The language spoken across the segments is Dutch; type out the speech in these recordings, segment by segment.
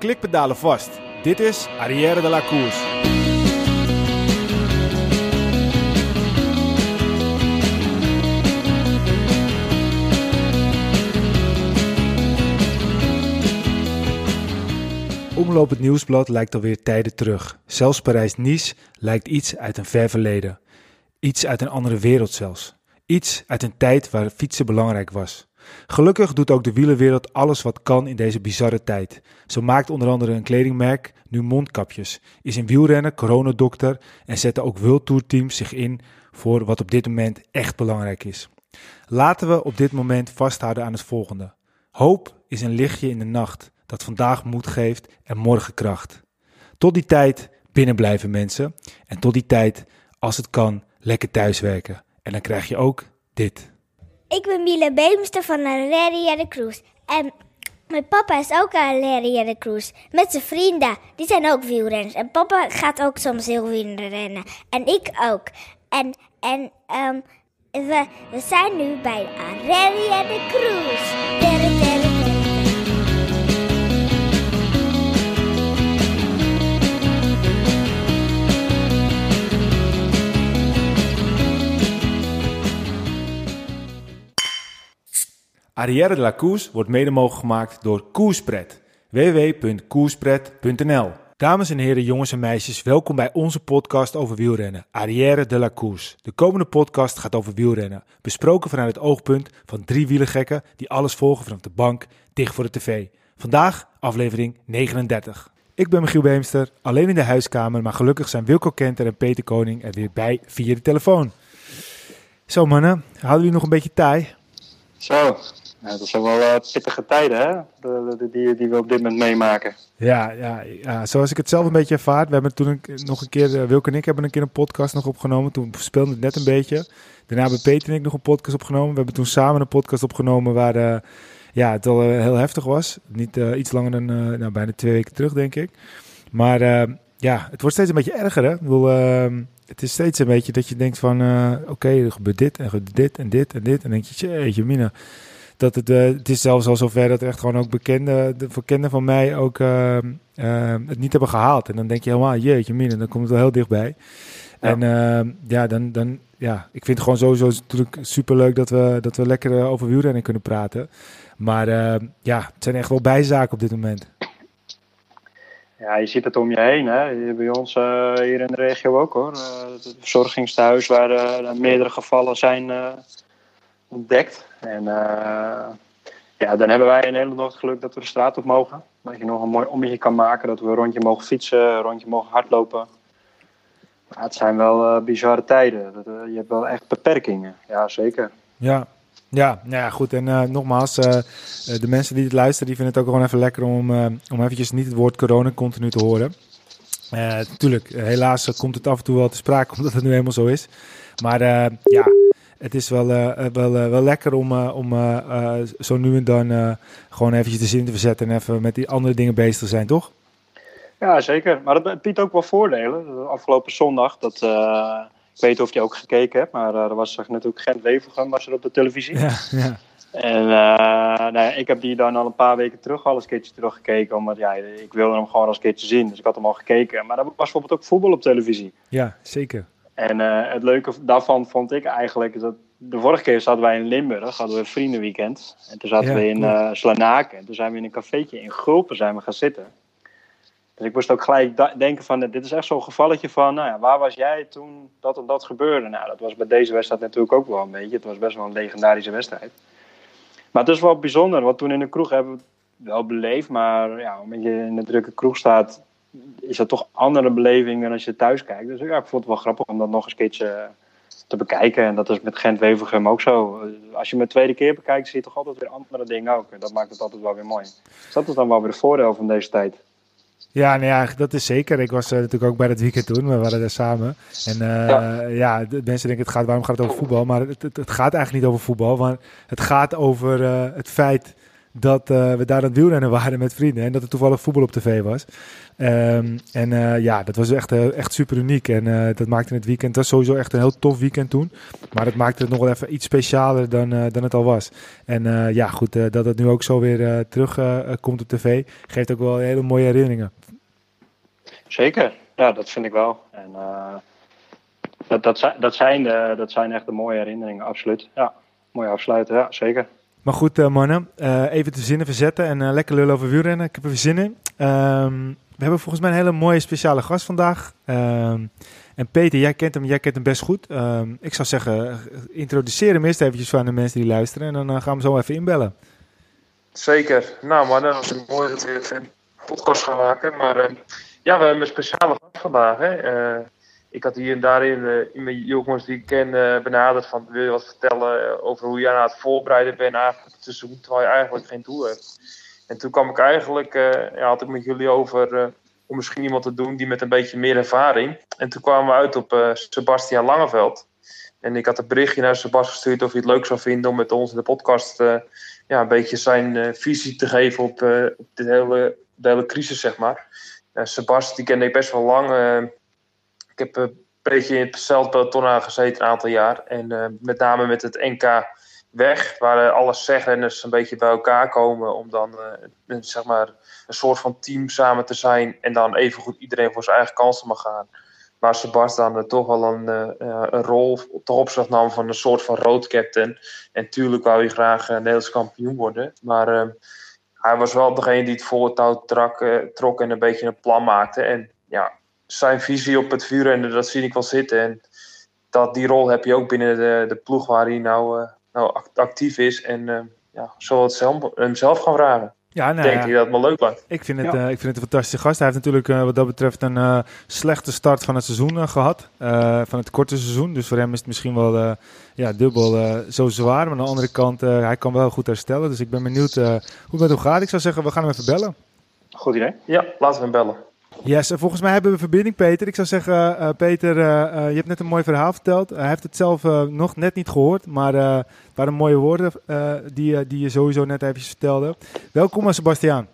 klikpedalen vast. Dit is Arrière de la Course. Omloop het nieuwsblad lijkt alweer tijden terug. Zelfs Parijs-Nice lijkt iets uit een ver verleden. Iets uit een andere wereld zelfs. Iets uit een tijd waar fietsen belangrijk was. Gelukkig doet ook de wielerwereld alles wat kan in deze bizarre tijd. Zo maakt onder andere een kledingmerk nu mondkapjes, is in wielrennen coronadokter en zetten ook World teams zich in voor wat op dit moment echt belangrijk is. Laten we op dit moment vasthouden aan het volgende. Hoop is een lichtje in de nacht dat vandaag moed geeft en morgen kracht. Tot die tijd binnen blijven mensen en tot die tijd, als het kan, lekker thuiswerken. En dan krijg je ook dit. Ik ben Miele Beemster van Aleria de Cruz. En mijn papa is ook aan Aleria de Cruz. Met zijn vrienden. Die zijn ook wielrenners. En papa gaat ook soms heel wielrennen. En ik ook. En, en um, we, we zijn nu bij Aleria de Cruz. Arrière de la Course wordt mede mogelijk gemaakt door Koerspret. www.koerspret.nl Dames en heren, jongens en meisjes, welkom bij onze podcast over wielrennen, Arrière de la Course. De komende podcast gaat over wielrennen, besproken vanuit het oogpunt van drie wielergekken die alles volgen vanaf de bank, dicht voor de tv. Vandaag aflevering 39. Ik ben Michiel Beemster, alleen in de huiskamer, maar gelukkig zijn Wilco Kenter en Peter Koning er weer bij via de telefoon. Zo mannen, houden jullie nog een beetje taai? Zo, ja, dat zijn wel eh, pittige tijden, hè? De- de- die, we op dit moment meemaken. Ja, ja, ja, zoals ik het zelf een beetje ervaar. We hebben toen nog een keer, eh, Wilke en ik hebben een keer een podcast nog opgenomen. Toen speelde het net een beetje. Daarna hebben Peter en ik nog een podcast opgenomen. We hebben toen samen een podcast opgenomen waar eh, ja, het al heel heftig was. Niet iets langer dan nou, bijna twee weken terug, denk ik. Maar ja, het wordt steeds een beetje erger, hè? Ik bedoel, eh, het is steeds een beetje dat je denkt van... Oké, er gebeurt dit en dit en dit en dit. En denk je, jeetje mina. Dat het, eh, het is zelfs al zover dat echt gewoon ook bekende, de bekenden van mij ook eh, eh, het niet hebben gehaald. En dan denk je helemaal, jeetje mina, dan komt het wel heel dichtbij. Ja. En ja, dan, dan, ja, ik vind het gewoon sowieso natuurlijk superleuk dat we, dat we lekker over wielrennen kunnen praten. Maar ja, het zijn echt wel bijzaken op dit moment. Ja, je ziet het om je heen, hè? Bij ons hier in de regio ook, hoor. Het verzorgingstehuis waar meerdere gevallen zijn ontdekt. En eh, ja, dan hebben wij in Nederland het geluk dat we de straat op mogen. Dat je nog een mooi ommetje kan maken, dat we een rondje mogen fietsen, een rondje mogen hardlopen. Maar het zijn wel eh, bizarre tijden. Eh, je hebt wel echt beperkingen, ja zeker. Ja, ja, nou ja, goed. En nogmaals, de mensen die het luisteren, die vinden het ook gewoon even lekker om, eh, om eventjes niet het woord corona continu te horen. Tuurlijk, helaas komt het af en toe wel te sprake, omdat het nu helemaal zo is. Maar ja, het is wel, eh, eh, wel, eh, wel lekker om, om zo nu en dan gewoon eventjes de zin te verzetten en even met die andere dingen bezig te zijn, toch? Ja, zeker. Maar dat het biedt ook wel voordelen. Afgelopen zondag, dat, ik weet niet of je ook gekeken hebt, maar eh, er was natuurlijk Gent-Wevelgem was er op de televisie. Ja, ja. En nou ja, ik heb die dan al een paar weken terug al eens een keertje teruggekeken, omdat ja, ik wilde hem gewoon als een keertje zien. Dus ik had hem al gekeken. Maar er was bijvoorbeeld ook voetbal op televisie. ja zeker. En eh, het leuke daarvan vond ik eigenlijk dat de vorige keer zaten wij in Limburg, hadden we een vriendenweekend. En toen zaten Ja, we in eh Slanaken. En toen zijn we in een cafeetje in Gulpen zijn we gaan zitten. Dus ik moest ook gelijk denken van, dit is echt zo'n gevalletje van, nou ja, waar was jij toen dat en dat gebeurde? Nou, dat was bij deze wedstrijd natuurlijk ook wel een beetje. Het was best wel een legendarische wedstrijd. Maar het is wel bijzonder, want toen in de kroeg hebben we het wel beleefd. Maar ja, omdat je in de drukke kroeg staat, is dat toch andere beleving dan als je thuis kijkt. Dus ja, ik vond het wel grappig om dat nog eens een keertje te bekijken. En dat is met Gent-Wevelgem ook zo. Als je hem de tweede keer bekijkt, zie je toch altijd weer andere dingen ook. En dat maakt het altijd wel weer mooi. Dus dat is dan wel weer de voordeel van deze tijd. Ja, nou ja, dat is zeker. Ik was eh, natuurlijk ook bij dat weekend toen. We waren daar samen. En eh, ja. Ja. de mensen denken, het gaat, waarom gaat het over voetbal? Maar het, het, het gaat eigenlijk niet over voetbal. Maar het gaat over eh, het feit dat uh, we daar aan het wielrennen waren met vrienden. En dat er toevallig voetbal op tv was. Um, en uh, ja, dat was echt, uh, echt super uniek. En dat maakte het weekend, dat was sowieso echt een heel tof weekend toen. Maar dat maakte het nog wel even iets specialer dan, dan het al was. En ja, goed, dat het nu ook zo weer terug komt op tv, geeft ook wel hele mooie herinneringen. Zeker, ja, dat vind ik wel. En dat, dat, zijn, dat, zijn dat zijn echt de mooie herinneringen, absoluut. Ja, mooi afsluiten, ja, zeker. Maar goed, uh, mannen, uh, even de zinnen verzetten en uh, lekker lullen over wielrennen. Ik heb er zin in. Um, we hebben volgens mij een hele mooie speciale gast vandaag. Um, en Peter, jij kent hem, jij kent hem best goed. Um, ik zou zeggen, introduceer hem eerst eventjes van de mensen die luisteren en dan gaan we zo even inbellen. Zeker. Nou mannen, dat is mooi dat we een podcast gaan maken. Maar ja, we hebben een speciale gast vandaag. Hè? Ik had hier en daarin uh, mijn jongens die ik ken uh, benaderd van wil je wat vertellen eh, over hoe jij aan het voorbereiden bent eigenlijk het seizoen terwijl je eigenlijk geen doel hebt. En toen kwam ik eigenlijk, ja, had ik met jullie over om misschien iemand te doen die met een beetje meer ervaring. En toen kwamen we uit op Sebastian Langeveld. En ik had een berichtje naar Sebastian gestuurd of hij het leuk zou vinden om met ons in de podcast ja, een beetje zijn visie te geven op, op de, hele, de hele crisis, zeg maar. Sebastian die kende ik best wel lang heb een beetje in hetzelfde peloton gezeten een aantal jaar. En uh, met name met het NK weg, waar alle zegrenners een beetje bij elkaar komen om dan uh, een, zeg maar, een soort van team samen te zijn en dan even goed iedereen voor zijn eigen kansen mag gaan. Waar Sebastian uh, toch wel een, een rol toch op zich nam van een soort van road captain. En tuurlijk wou hij graag Nederlands kampioen worden. Maar hij was wel degene die het volle touw trok en een beetje een plan maakte. En ja, zijn visie op het vuurrennen, dat zie ik wel zitten. En dat, die rol heb je ook binnen de, de ploeg waar hij nou, uh, nou actief is. En uh, ja, zal het zelf, hem zelf gaan vragen. Ja, nou, denk je dat het wel leuk lijkt. Ik vind, het, ja. uh, ik vind het een fantastische gast. Hij heeft natuurlijk wat dat betreft een slechte start van het seizoen gehad. van het korte seizoen. Dus voor hem is het misschien wel ja, dubbel zo zwaar. Maar aan de andere kant, hij kan wel goed herstellen. Dus ik ben benieuwd hoe het met hem gaat. Ik zou zeggen, we gaan hem even bellen. Goed idee. Ja, laten we hem bellen. Yes, volgens mij hebben we verbinding, Peter. Ik zou zeggen, uh, Peter, uh, je hebt net een mooi verhaal verteld. hij heeft het zelf nog net niet gehoord, maar het waren mooie woorden die, die je sowieso net even vertelde. Welkom, Sebastiaan.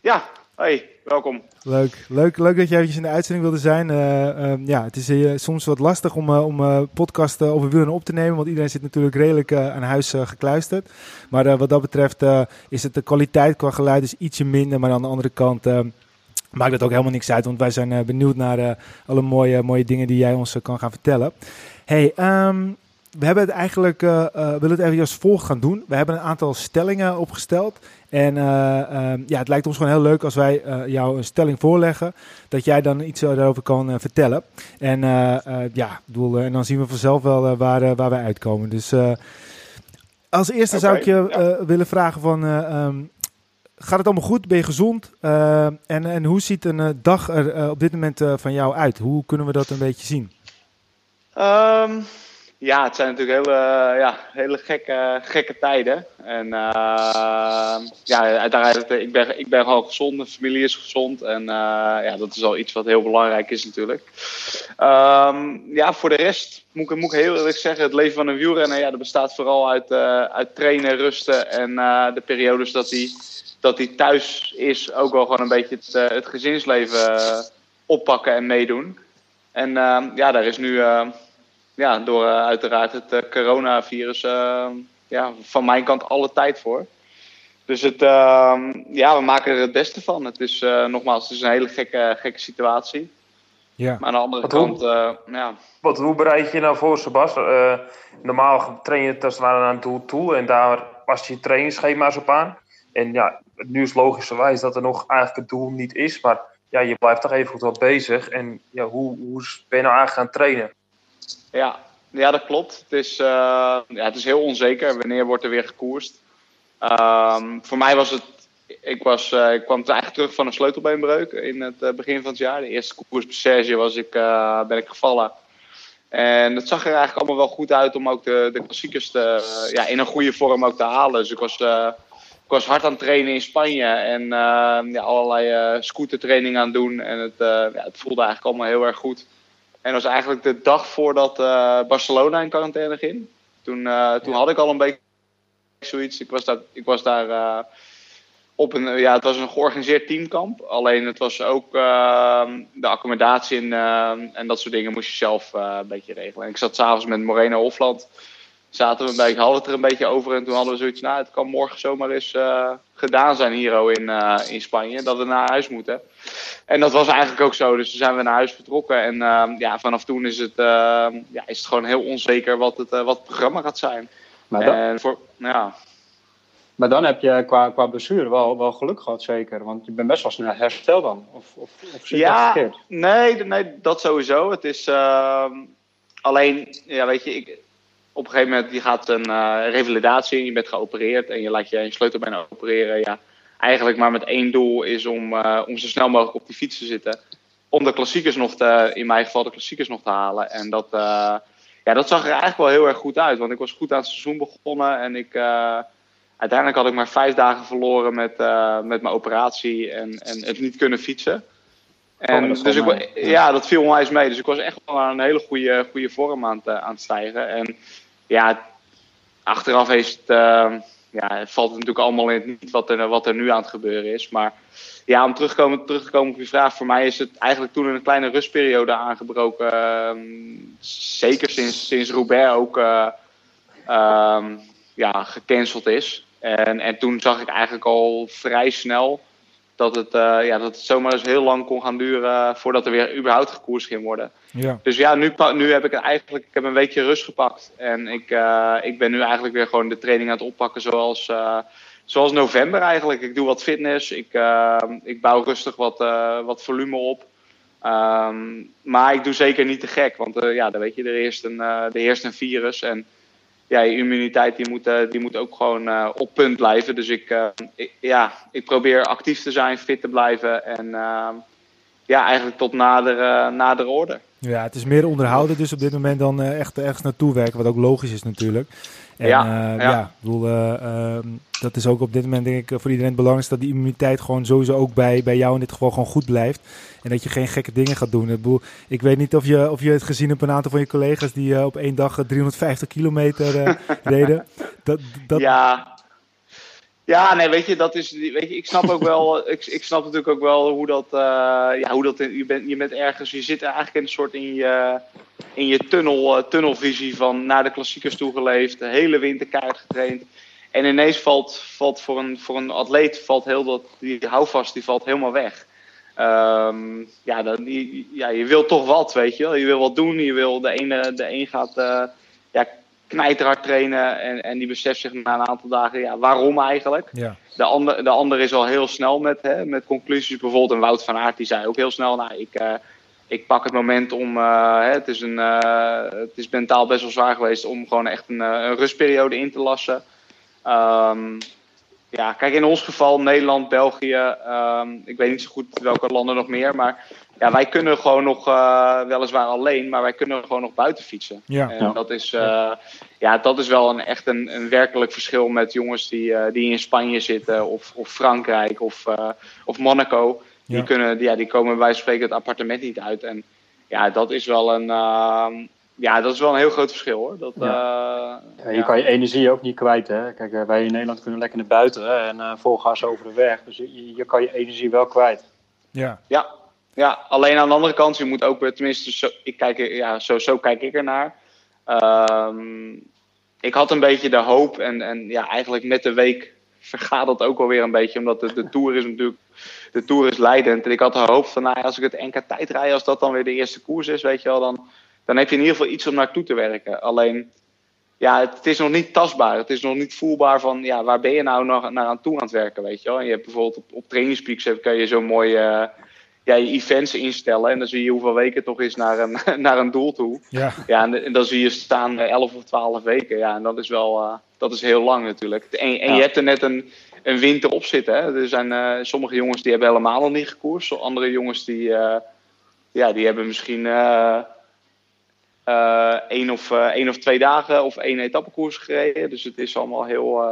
Ja, hey, welkom. Leuk, leuk, leuk dat je eventjes in de uitzending wilde zijn. Ehm, ja, het is soms wat lastig om, om podcasten over wielrennen op te nemen, want iedereen zit natuurlijk redelijk aan huis gekluisterd. Maar wat dat betreft is het de kwaliteit qua geluid is ietsje minder, maar aan de andere kant maakt het ook helemaal niks uit, want wij zijn uh, benieuwd naar uh, alle mooie, mooie dingen die jij ons uh, kan gaan vertellen. Hey, um, we hebben het eigenlijk, willen het even als volgt gaan doen. We hebben een aantal stellingen opgesteld. En um, ja, het lijkt ons gewoon heel leuk als wij jou een stelling voorleggen, dat jij dan iets daarover kan vertellen. En ja, bedoel, en dan zien we vanzelf wel waar, waar wij uitkomen. Dus als eerste okay, zou ik je ja. willen vragen van, um, gaat het allemaal goed? Ben je gezond? Uh, en, en hoe ziet een uh, dag er uh, op dit moment van jou uit? Hoe kunnen we dat een beetje zien? Um, ja, het zijn natuurlijk hele, ja, hele gekke, gekke tijden. En ja, uiteraard, ik ben, ik ben gewoon gezond, mijn familie is gezond. En ja, dat is al iets wat heel belangrijk is natuurlijk. Um, ja, voor de rest moet ik, moet ik heel eerlijk zeggen, het leven van een wielrenner, ja, dat bestaat vooral uit, uit trainen, rusten en de periodes dat hij dat hij thuis is ook wel gewoon een beetje het, uh, het gezinsleven uh, oppakken en meedoen. En uh, ja, daar is nu ja, door uiteraard het coronavirus ja, van mijn kant alle tijd voor. Dus het, ja, we maken er het beste van. Het is nogmaals, het is een hele gekke, gekke situatie. Ja. Maar aan de andere wat kant, hoe, ja. Wat, hoe bereid je nou voor, Sebas? normaal train je het naar een doel toe en daar pas je trainingsschema's op aan. En ja, nu is logischerwijs dat er nog eigenlijk het doel niet is. Maar ja, je blijft toch even goed wat bezig. En ja, hoe, hoe ben je nou eigenlijk gaan trainen? Ja, ja dat klopt. Het is, uh, ja, het is heel onzeker. Wanneer wordt er weer gekoerst? Um, voor mij was het... Ik, was, uh, ik kwam eigenlijk terug van een sleutelbeenbreuk in het uh, begin van het jaar. De eerste koers bij Serge was ik, ben ik gevallen. En het zag er eigenlijk allemaal wel goed uit om ook de, de klassiekers te, ja, in een goede vorm ook te halen. Dus ik was ik was hard aan het trainen in Spanje en uh, ja, allerlei uh, scootertraining aan het doen. En het, uh, ja, het voelde eigenlijk allemaal heel erg goed. En dat was eigenlijk de dag voordat Barcelona in quarantaine ging. Toen, toen had ik al een beetje zoiets. Ik was daar, ik was daar eh, op een, ja, het was een georganiseerd teamkamp. Alleen het was ook uh, de accommodatie en, uh, en dat soort dingen moest je zelf een beetje regelen. En ik zat s'avonds met Moreno Hofland. Zaten we een beetje, hadden het er een beetje over. En toen hadden we zoiets, nou, het kan morgen zomaar eens uh, gedaan zijn hier in, in Spanje. Dat we naar huis moeten. En dat was eigenlijk ook zo. Dus toen zijn we naar huis vertrokken. En ja, vanaf toen is het, ja, is het gewoon heel onzeker wat het, wat het programma gaat zijn. Maar dan, voor, ja. maar dan heb je qua, qua blessure wel, wel geluk gehad, zeker. Want je bent best wel snel hersteld dan. Of, of, of zit ja, dat verkeerd? Nee, nee, dat sowieso. Het is uh, alleen, ja, weet je, ik, op een gegeven moment je gaat een uh, revalidatie in. Je bent geopereerd en je laat je een sleutelbeen opereren. Ja, eigenlijk maar met één doel is om, uh, om zo snel mogelijk op die fiets te zitten. Om de klassiekers nog te, in mijn geval de klassiekers nog te halen. En dat ja, dat zag er eigenlijk wel heel erg goed uit. Want ik was goed aan het seizoen begonnen. En ik, uiteindelijk had ik maar vijf dagen verloren met, met mijn operatie en, en het niet kunnen fietsen. En oh, dus ik, ja. ja. dat viel onwijs mee. Dus ik was echt wel aan een hele goede, goede vorm aan het, aan het stijgen. En ja, achteraf heeft het, uh, ja, het valt natuurlijk allemaal in het niet wat er, wat er nu aan het gebeuren is. Maar ja, om terugkomen, terug te komen op je vraag. Voor mij is het eigenlijk toen een kleine rustperiode aangebroken. Uh, zeker sinds, sinds Roubaix ook uh, uh, ja, gecanceld is. En, en toen zag ik eigenlijk al vrij snel dat het, uh, ja, dat het zomaar eens heel lang kon gaan duren voordat er weer überhaupt gekoerst ging worden. Ja. Dus ja, nu, nu heb ik het eigenlijk ik heb een weekje rust gepakt. En ik, uh, ik ben nu eigenlijk weer gewoon de training aan het oppakken zoals, uh, zoals november eigenlijk. Ik doe wat fitness, ik, ik bouw rustig wat, wat volume op. Um, maar ik doe zeker niet te gek, want ja, dan weet je, er heerst een, er heerst een virus. En ja, je immuniteit die moet, uh, die moet ook gewoon uh, op punt blijven. Dus ik, uh, ik, ja, ik probeer actief te zijn, fit te blijven en ja, eigenlijk tot nader, nader orde. Ja, het is meer onderhouden dus op dit moment dan echt ergens naartoe werken, wat ook logisch is natuurlijk. En, ja, ja. ik bedoel, uh, dat is ook op dit moment denk ik voor iedereen het belangrijkste dat die immuniteit gewoon sowieso ook bij, bij jou in dit geval gewoon goed blijft. En dat je geen gekke dingen gaat doen. Ik, bedoel, ik weet niet of je, of je het gezien hebt een aantal van je collega's die uh, op één dag 350 kilometer reden. Dat, dat... Ja. Ja, nee, weet je, dat is, weet je, ik snap ook wel, ik, ik snap natuurlijk ook wel hoe dat, uh, ja, hoe dat, je bent, je bent ergens, je zit eigenlijk in een soort in je, in je tunnel, tunnelvisie van naar de klassiekers toegeleefd, de hele winter keihard getraind. En ineens valt, valt voor, een, voor een atleet valt heel dat, die houvast die valt helemaal weg. Um, ja, dan, die, ja, je wil toch wat, weet je wel. Je wil wat doen. Je wil, de ene, de een gaat uh, ja, knijterhard trainen en, en die beseft zich na een aantal dagen, ja, waarom eigenlijk? Ja. De, ander, de ander is al heel snel met, hè, met conclusies. Bijvoorbeeld een Wout van Aert, die zei ook heel snel, nou, ik, uh, ik pak het moment om, uh, hè, het, is een, het is mentaal best wel zwaar geweest om gewoon echt een, een rustperiode in te lassen. Um, ja, kijk, in ons geval Nederland, België, um, ik weet niet zo goed welke landen nog meer, maar ja, wij kunnen gewoon nog, uh, weliswaar alleen, maar wij kunnen gewoon nog buiten fietsen. Ja. En dat is, uh, ja, dat is wel een, echt een, een werkelijk verschil met jongens die, uh, die in Spanje zitten, of, of Frankrijk, of, of Monaco. Die, Ja. kunnen, ja, die komen bij spreken het appartement niet uit. En ja, dat is wel een, uh, ja, dat is wel een heel groot verschil hoor. Dat, uh, Ja, je kan je energie ook niet kwijt. Hè? Kijk, wij in Nederland kunnen lekker naar buiten hè? en uh, vol gas over de weg. Dus je, je kan je energie wel kwijt. Ja. Ja, ja, alleen aan de andere kant, je moet ook, tenminste, zo, ik kijk, ja, zo, zo kijk ik ernaar. Ehm ik had een beetje de hoop en, en ja, eigenlijk met de week vergaat dat ook alweer een beetje, omdat de, de Tour is natuurlijk, de Tour is leidend. En ik had de hoop van, nou als ik het NK tijd rij, als dat dan weer de eerste koers is, weet je wel, dan, dan heb je in ieder geval iets om naartoe te werken. Alleen, ja, het, is nog niet tastbaar. Het is nog niet voelbaar van, ja, waar ben je nou nog naar aan toe aan het werken, weet je wel. En je hebt bijvoorbeeld op, op trainingspeaks kan je zo'n mooi, eh, ja, je events instellen. En dan zie je hoeveel weken het toch is naar een, naar een doel toe. Ja. Ja, en, en dan zie je staan eh, 11 of 12 weken. Ja, en dat is wel, eh, dat is heel lang natuurlijk. En, en Ja. je hebt er net een, een winter op zitten. Hè. Er zijn eh, sommige jongens die hebben helemaal nog niet gekoerst. Andere jongens die, eh, ja, die hebben misschien eh, eh, één, of, eh, één of twee dagen of één etappekoers gereden. Dus het is allemaal heel,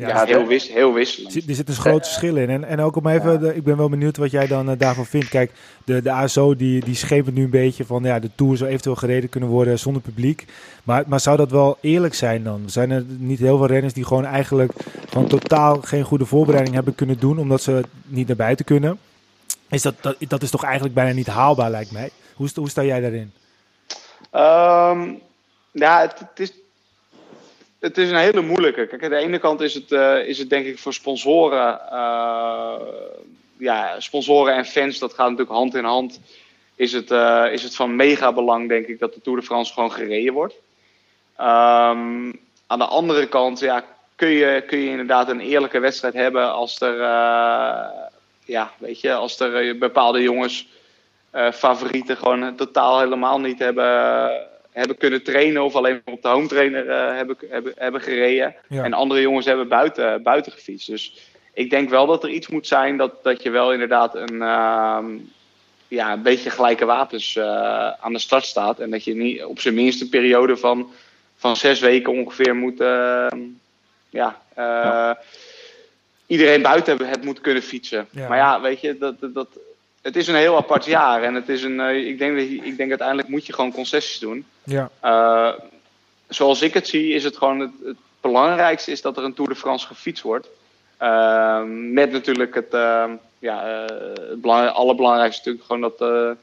eh, Ja, heel, wis, heel wisselend. Er zit een groot verschil in. En, en ook om even, de, ik ben wel benieuwd wat jij dan uh, daarvan vindt. Kijk, de, de ASO die, die schept nu een beetje van ja, de Tour zou eventueel gereden kunnen worden zonder publiek. Maar, maar zou dat wel eerlijk zijn dan? Zijn er niet heel veel renners die gewoon eigenlijk gewoon totaal geen goede voorbereiding hebben kunnen doen omdat ze niet naar buiten kunnen? Is dat, dat, dat is toch eigenlijk bijna niet haalbaar lijkt mij. Hoe, hoe sta jij daarin? Um, ja, het, het is het is een hele moeilijke. Kijk, aan de ene kant is het, uh, is het denk ik voor sponsoren, uh, ja, sponsoren en fans, dat gaat natuurlijk hand in hand. Is het, uh, is het van mega belang, denk ik, dat de Tour de France gewoon gereden wordt. Um, aan de andere kant, ja, kun je, kun je inderdaad een eerlijke wedstrijd hebben als er, ja, weet je, als er bepaalde jongens, favorieten, gewoon totaal helemaal niet hebben hebben kunnen trainen of alleen op de home trainer uh, hebben, hebben, hebben gereden. En andere jongens hebben buiten, buiten gefietst. Dus ik denk wel dat er iets moet zijn dat, dat je wel inderdaad een, uh, ja, een beetje gelijke wapens uh, aan de start staat. En dat je niet op zijn minst een periode van, van zes weken ongeveer moet. Ehm, ja, ja, iedereen buiten het moet kunnen fietsen. Maar ja, weet je, dat, dat, het is een heel apart jaar. En het is een, uh, ik, denk dat ik denk uiteindelijk moet je gewoon concessies doen. Ja. Uh, zoals ik het zie, is het gewoon het, het, belangrijkste is dat er een Tour de France gefietst wordt. Uh, met natuurlijk het, ja, het belang, allerbelangrijkste natuurlijk gewoon dat,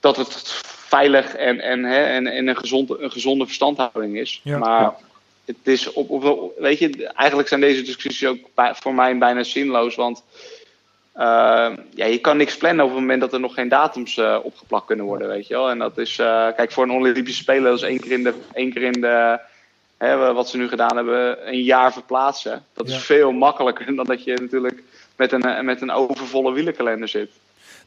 dat het veilig en, en, hè, en, en een, gezonde, een gezonde verstandhouding is. Ja. Maar het is op, op, weet je, eigenlijk zijn deze discussies ook bij, voor mij bijna zinloos. Want ja, je kan niks plannen op het moment dat er nog geen datums uh, opgeplakt kunnen worden, weet je wel. En dat is, uh, kijk, voor een Olympische Spelen, dat is één keer in de, één keer in de hè, wat ze nu gedaan hebben, een jaar verplaatsen. Dat is Ja. veel makkelijker dan dat je natuurlijk met een, met een overvolle wielenkalender zit.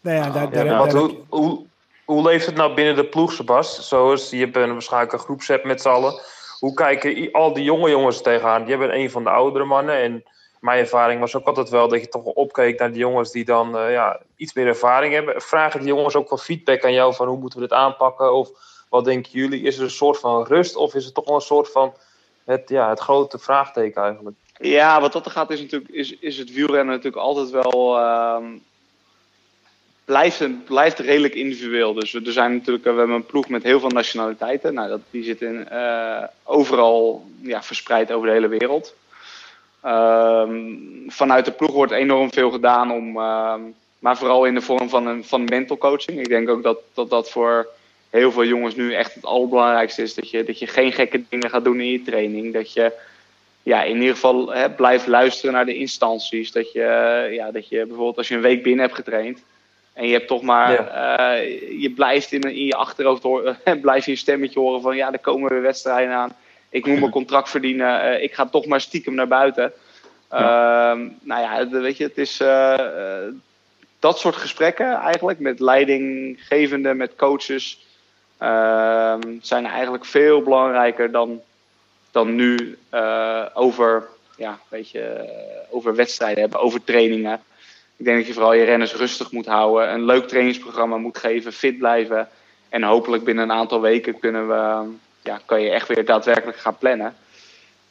Nou ja, daar, Ja, daar, daar- hoe, hoe, hoe leeft het nou binnen de ploeg, Sebas? Zoals, je hebt een, waarschijnlijk een groepsapp met z'n allen. Hoe kijken al die jonge jongens tegenaan? Die hebben een van de oudere mannen. En mijn ervaring was ook altijd wel dat je toch opkeek naar die jongens die dan eh, ja, iets meer ervaring hebben. Vragen die jongens ook wel feedback aan jou van hoe moeten we dit aanpakken? Of wat denken jullie? Is er een soort van rust of is het toch wel een soort van het, ja, het grote vraagteken eigenlijk? Ja, wat dat er gaat is natuurlijk is, is het wielrennen natuurlijk altijd wel ehm, blijft, blijft redelijk individueel. Dus we, er zijn natuurlijk, we hebben een ploeg met heel veel nationaliteiten. Nou, dat, die zitten eh, overal ja, verspreid over de hele wereld. Ehm, vanuit de ploeg wordt enorm veel gedaan om, ehm, maar vooral in de vorm van een van mental coaching. Ik denk ook dat dat, dat voor heel veel jongens nu echt het allerbelangrijkste is. Dat je, dat je geen gekke dingen gaat doen in je training. Dat je ja, in ieder geval hè, blijft luisteren naar de instanties. Dat je, eh, ja, dat je bijvoorbeeld als je een week binnen hebt getraind. En je hebt toch maar, eh, je blijft in, in je achterhoofd horen, blijf je een stemmetje horen van ja, er komen weer wedstrijden aan. Ik moet mijn contract verdienen. eh, ik ga toch maar stiekem naar buiten. Ehm, nou ja, weet je, het is eh, eh, dat soort gesprekken eigenlijk met leidinggevenden, met coaches, ehm, zijn eigenlijk veel belangrijker dan, dan nu over, ja, weet je, over wedstrijden hebben, over trainingen. Ik denk dat je vooral je renners rustig moet houden, een leuk trainingsprogramma moet geven, fit blijven. En hopelijk binnen een aantal weken kunnen we, ja, kan je echt weer daadwerkelijk gaan plannen.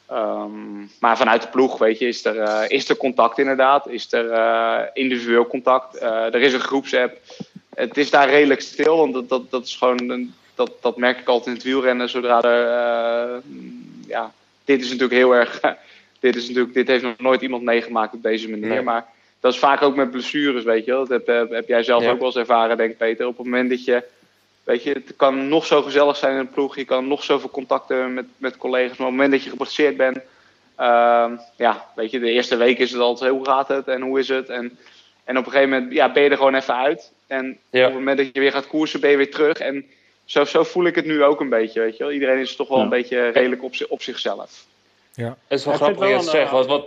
Ehm, maar vanuit de ploeg, weet je, is er, eh, is er contact inderdaad. Is er eh, individueel contact. Eh, er is een groepsapp. Het is daar redelijk stil, want dat, dat, dat is gewoon... Een, dat, dat merk ik altijd in het wielrennen. Zodra er... ja, dit is natuurlijk heel erg... dit, is natuurlijk, dit heeft nog nooit iemand meegemaakt op deze manier. Nee. Maar dat is vaak ook met blessures, weet je wel. Dat heb, heb, jij zelf Ja. ook wel eens ervaren, denk ik, Peter. Op het moment dat je... Weet je, het kan nog zo gezellig zijn in een ploeg. Je kan nog zoveel contacten hebben met, met collega's. Maar op het moment dat je geblesseerd bent... ehm, ja, weet je, de eerste week is het altijd hoe gaat het en hoe is het? En, en op een gegeven moment ja, ben je er gewoon even uit. En Ja. op het moment dat je weer gaat koersen, ben je weer terug. En zo, zo voel ik het nu ook een beetje, weet je wel. Iedereen is toch wel Ja. een beetje redelijk op, op zichzelf. Het is wel Ja, grappig wat je zegt. Want wat,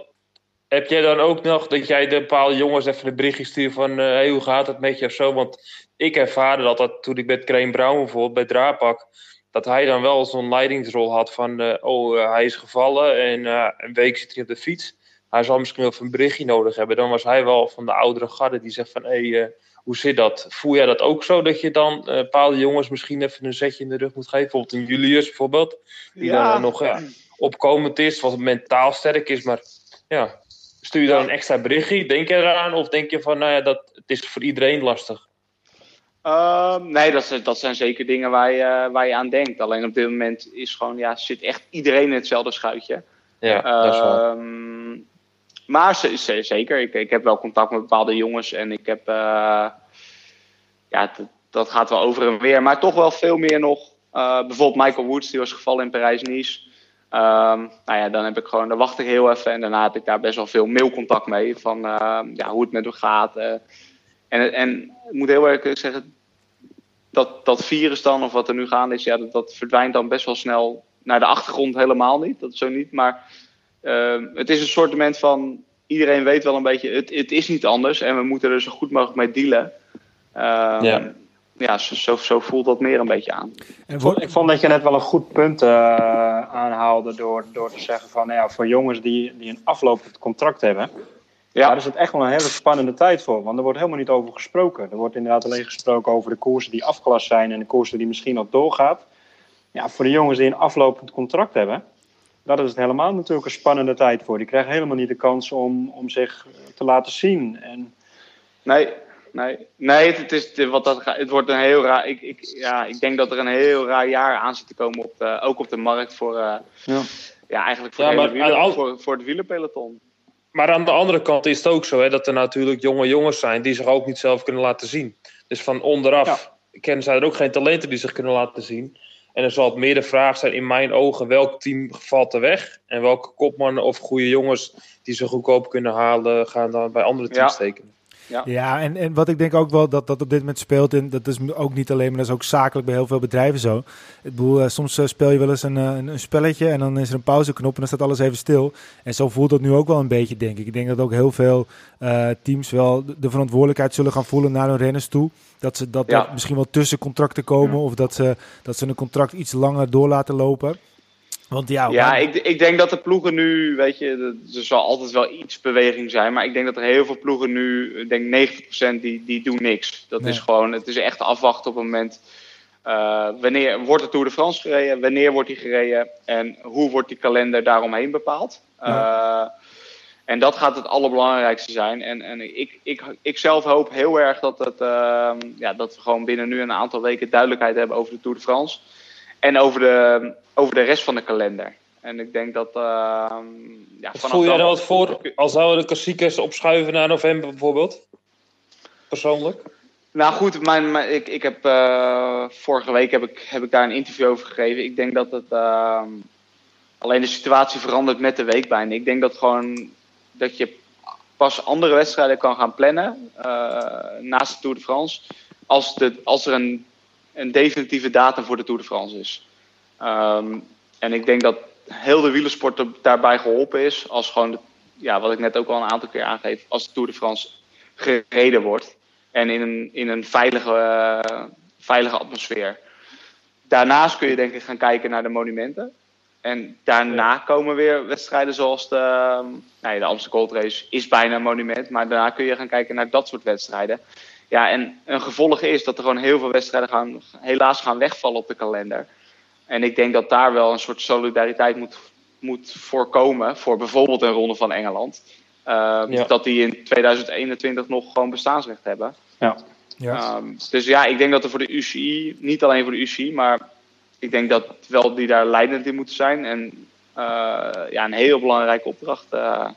heb jij dan ook nog dat jij de bepaalde jongens even een berichtje stuurt van... eh, hey, hoe gaat het met je of zo? Want ik ervaarde dat, dat toen ik met Crane Brown bijvoorbeeld bij Draapak... dat hij dan wel zo'n leidingsrol had van... eh, oh, eh, hij is gevallen en een week zit hij op de fiets. Hij zal misschien wel even een berichtje nodig hebben. Dan was hij wel van de oudere garde die zegt van... Hey, hoe zit dat? Voel jij dat ook zo? Dat je dan bepaalde jongens misschien even een zetje in de rug moet geven? Bijvoorbeeld een Julius bijvoorbeeld. Die dan nog opkomend is, wat mentaal sterk is. Maar ja, stuur je dan een extra berichtje? Denk je eraan? Of denk je van, nou ja, dat, het is voor iedereen lastig? Ehm, nee, dat, dat zijn zeker dingen waar je, waar je aan denkt. Alleen op dit moment is gewoon, ja, zit echt iedereen in hetzelfde schuitje. Ja, dat is wel. Ehm, maar ze- ze- zeker, ik, ik heb wel contact met bepaalde jongens en ik heb, eh, ja, dat, dat gaat wel over en weer. Maar toch wel veel meer nog. Eh, bijvoorbeeld Michael Woods, die was gevallen in Parijs-Nice. Ehm, nou ja, dan heb ik gewoon, dan wacht ik heel even en daarna heb ik daar best wel veel mailcontact mee van ehm, ja, hoe het met hem gaat. eh. en, en ik moet heel erg zeggen, dat, dat virus dan, of wat er nu gaande is, ja, dat, dat verdwijnt dan best wel snel naar de achtergrond helemaal niet. Dat zo niet, maar ehm, het is een soort van, iedereen weet wel een beetje, het, het is niet anders en we moeten er zo goed mogelijk mee dealen. Ja. Ja, zo, zo, zo voelt dat meer een beetje aan. En Ik wordt- vond, ik vond dat je net wel een goed punt eh, aanhaalde door, door te zeggen van nou ja, voor jongens die, die een aflopend contract hebben, Ja. daar is het echt wel een hele spannende tijd voor. Want er wordt helemaal niet over gesproken. Er wordt inderdaad alleen gesproken over de koersen die afgelast zijn en de koersen die misschien nog doorgaat. Ja, voor de jongens die een aflopend contract hebben, dat is het helemaal natuurlijk een spannende tijd voor. Die krijgen helemaal niet de kans om, om zich te laten zien. En Nee, nee, nee het, het is, wat dat, gaat- het wordt een heel raar. Ik, ik, ja, ik denk dat er een heel raar jaar aan zit te komen, op de, ook op de markt voor, eh, ja. ja, eigenlijk voor, Ja, de hele maar wieler- aan al- voor, voor het wielerpeloton. Maar aan de andere kant is het ook zo hè, dat er natuurlijk jonge jongens zijn die zich ook niet zelf kunnen laten zien. Dus van onderaf kennen zij er ook geen talenten die zich kunnen laten zien. En er zal het meer de vraag zijn in mijn ogen welk team valt er weg. En welke kopmannen of goede jongens die ze goedkoop kunnen halen gaan dan bij andere teams Ja. tekenen. Ja, en, en wat ik denk ook wel dat dat op dit moment speelt, en dat is ook niet alleen, maar dat is ook zakelijk bij heel veel bedrijven zo. Ik bedoel, eh, soms eh, speel je wel eens een, eh, een, een spelletje en dan is er een pauzeknop en dan staat alles even stil. En zo voelt dat nu ook wel een beetje, denk ik. Ik denk dat ook heel veel teams wel de- de verantwoordelijkheid zullen gaan voelen naar hun renners toe. Dat ze dat Ja. misschien wel tussen contracten komen of dat ze, dat ze een contract iets langer door laten lopen. Want ja, Ja, ik, ik denk dat de ploegen nu, weet je, er zal altijd wel iets beweging zijn. Maar ik denk dat er heel veel ploegen nu, ik denk 90% die, die doen niks. Dat Nee. is gewoon, het is echt afwachten op het moment. eh, wanneer wordt de Tour de France gereden? Wanneer wordt die gereden? En hoe wordt die kalender daaromheen bepaald? Eh, en dat gaat het allerbelangrijkste zijn. En, en ik, ik, ik zelf hoop heel erg dat, het, ehm, ja, dat we gewoon binnen nu een aantal weken duidelijkheid hebben over de Tour de France. En over de, over de rest van de kalender. En ik denk dat. ehm ja, Voel jij dan- er wat voor als zouden de klassiekers opschuiven naar november bijvoorbeeld? Persoonlijk? Nou goed, mijn, mijn- ik, ik heb, eh, vorige week heb ik, heb ik daar een interview over gegeven. Ik denk dat het. ehm, alleen de situatie verandert met de week bijna. Ik denk dat gewoon. dat je pas andere wedstrijden kan gaan plannen. eh, naast de Tour de France. Als, de, als er een, een definitieve datum voor de Tour de France is. Ehm, en ik denk dat heel de wielersport er daarbij geholpen is. Als gewoon, de, ja, wat ik net ook al een aantal keer aangeef. Als de Tour de France gereden wordt. En in een, in een veilige, eh, veilige atmosfeer. Daarnaast kun je denk ik gaan kijken naar de monumenten. En daarna komen weer wedstrijden zoals de, ehm, nou ja, de Amsterdam Gold Race is bijna een monument. Maar daarna kun je gaan kijken naar dat soort wedstrijden. Ja, en een gevolg is dat er gewoon heel veel wedstrijden gaan, helaas gaan wegvallen op de kalender. En ik denk dat daar wel een soort solidariteit moet, moet voorkomen. Voor bijvoorbeeld een ronde van Engeland. Uh, Ja. Dat die in 2021 nog gewoon bestaansrecht hebben. ja. Ehm, dus ja, ik denk dat er voor de UCI, niet alleen voor de UCI, maar ik denk dat wel die daar leidend in moeten zijn. En eh, ja, een heel belangrijke opdracht, eh,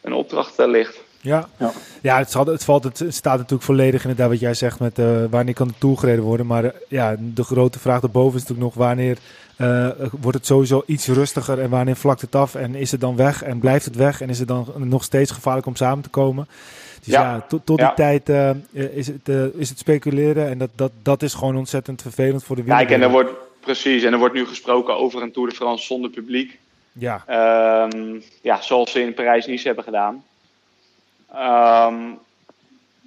een opdracht eh, ligt. Ja, ja. Ja. het, zal, het, valt, het staat natuurlijk volledig inderdaad wat jij zegt met eh, wanneer kan de Tour gereden worden. Maar eh, ja, de grote vraag daarboven is natuurlijk nog wanneer eh, wordt het sowieso iets rustiger en wanneer vlakt het af en is het dan weg en blijft het weg en is het dan nog steeds gevaarlijk om samen te komen. Dus ja, Ja. tot, tot die tijd is, het, is het speculeren en dat, dat, dat is gewoon ontzettend vervelend voor de Kijk, en er wordt precies, en er wordt nu gesproken over een Tour de France zonder publiek. Ja, Ehm, ja, zoals ze in Parijs-Nice hebben gedaan. Ehm,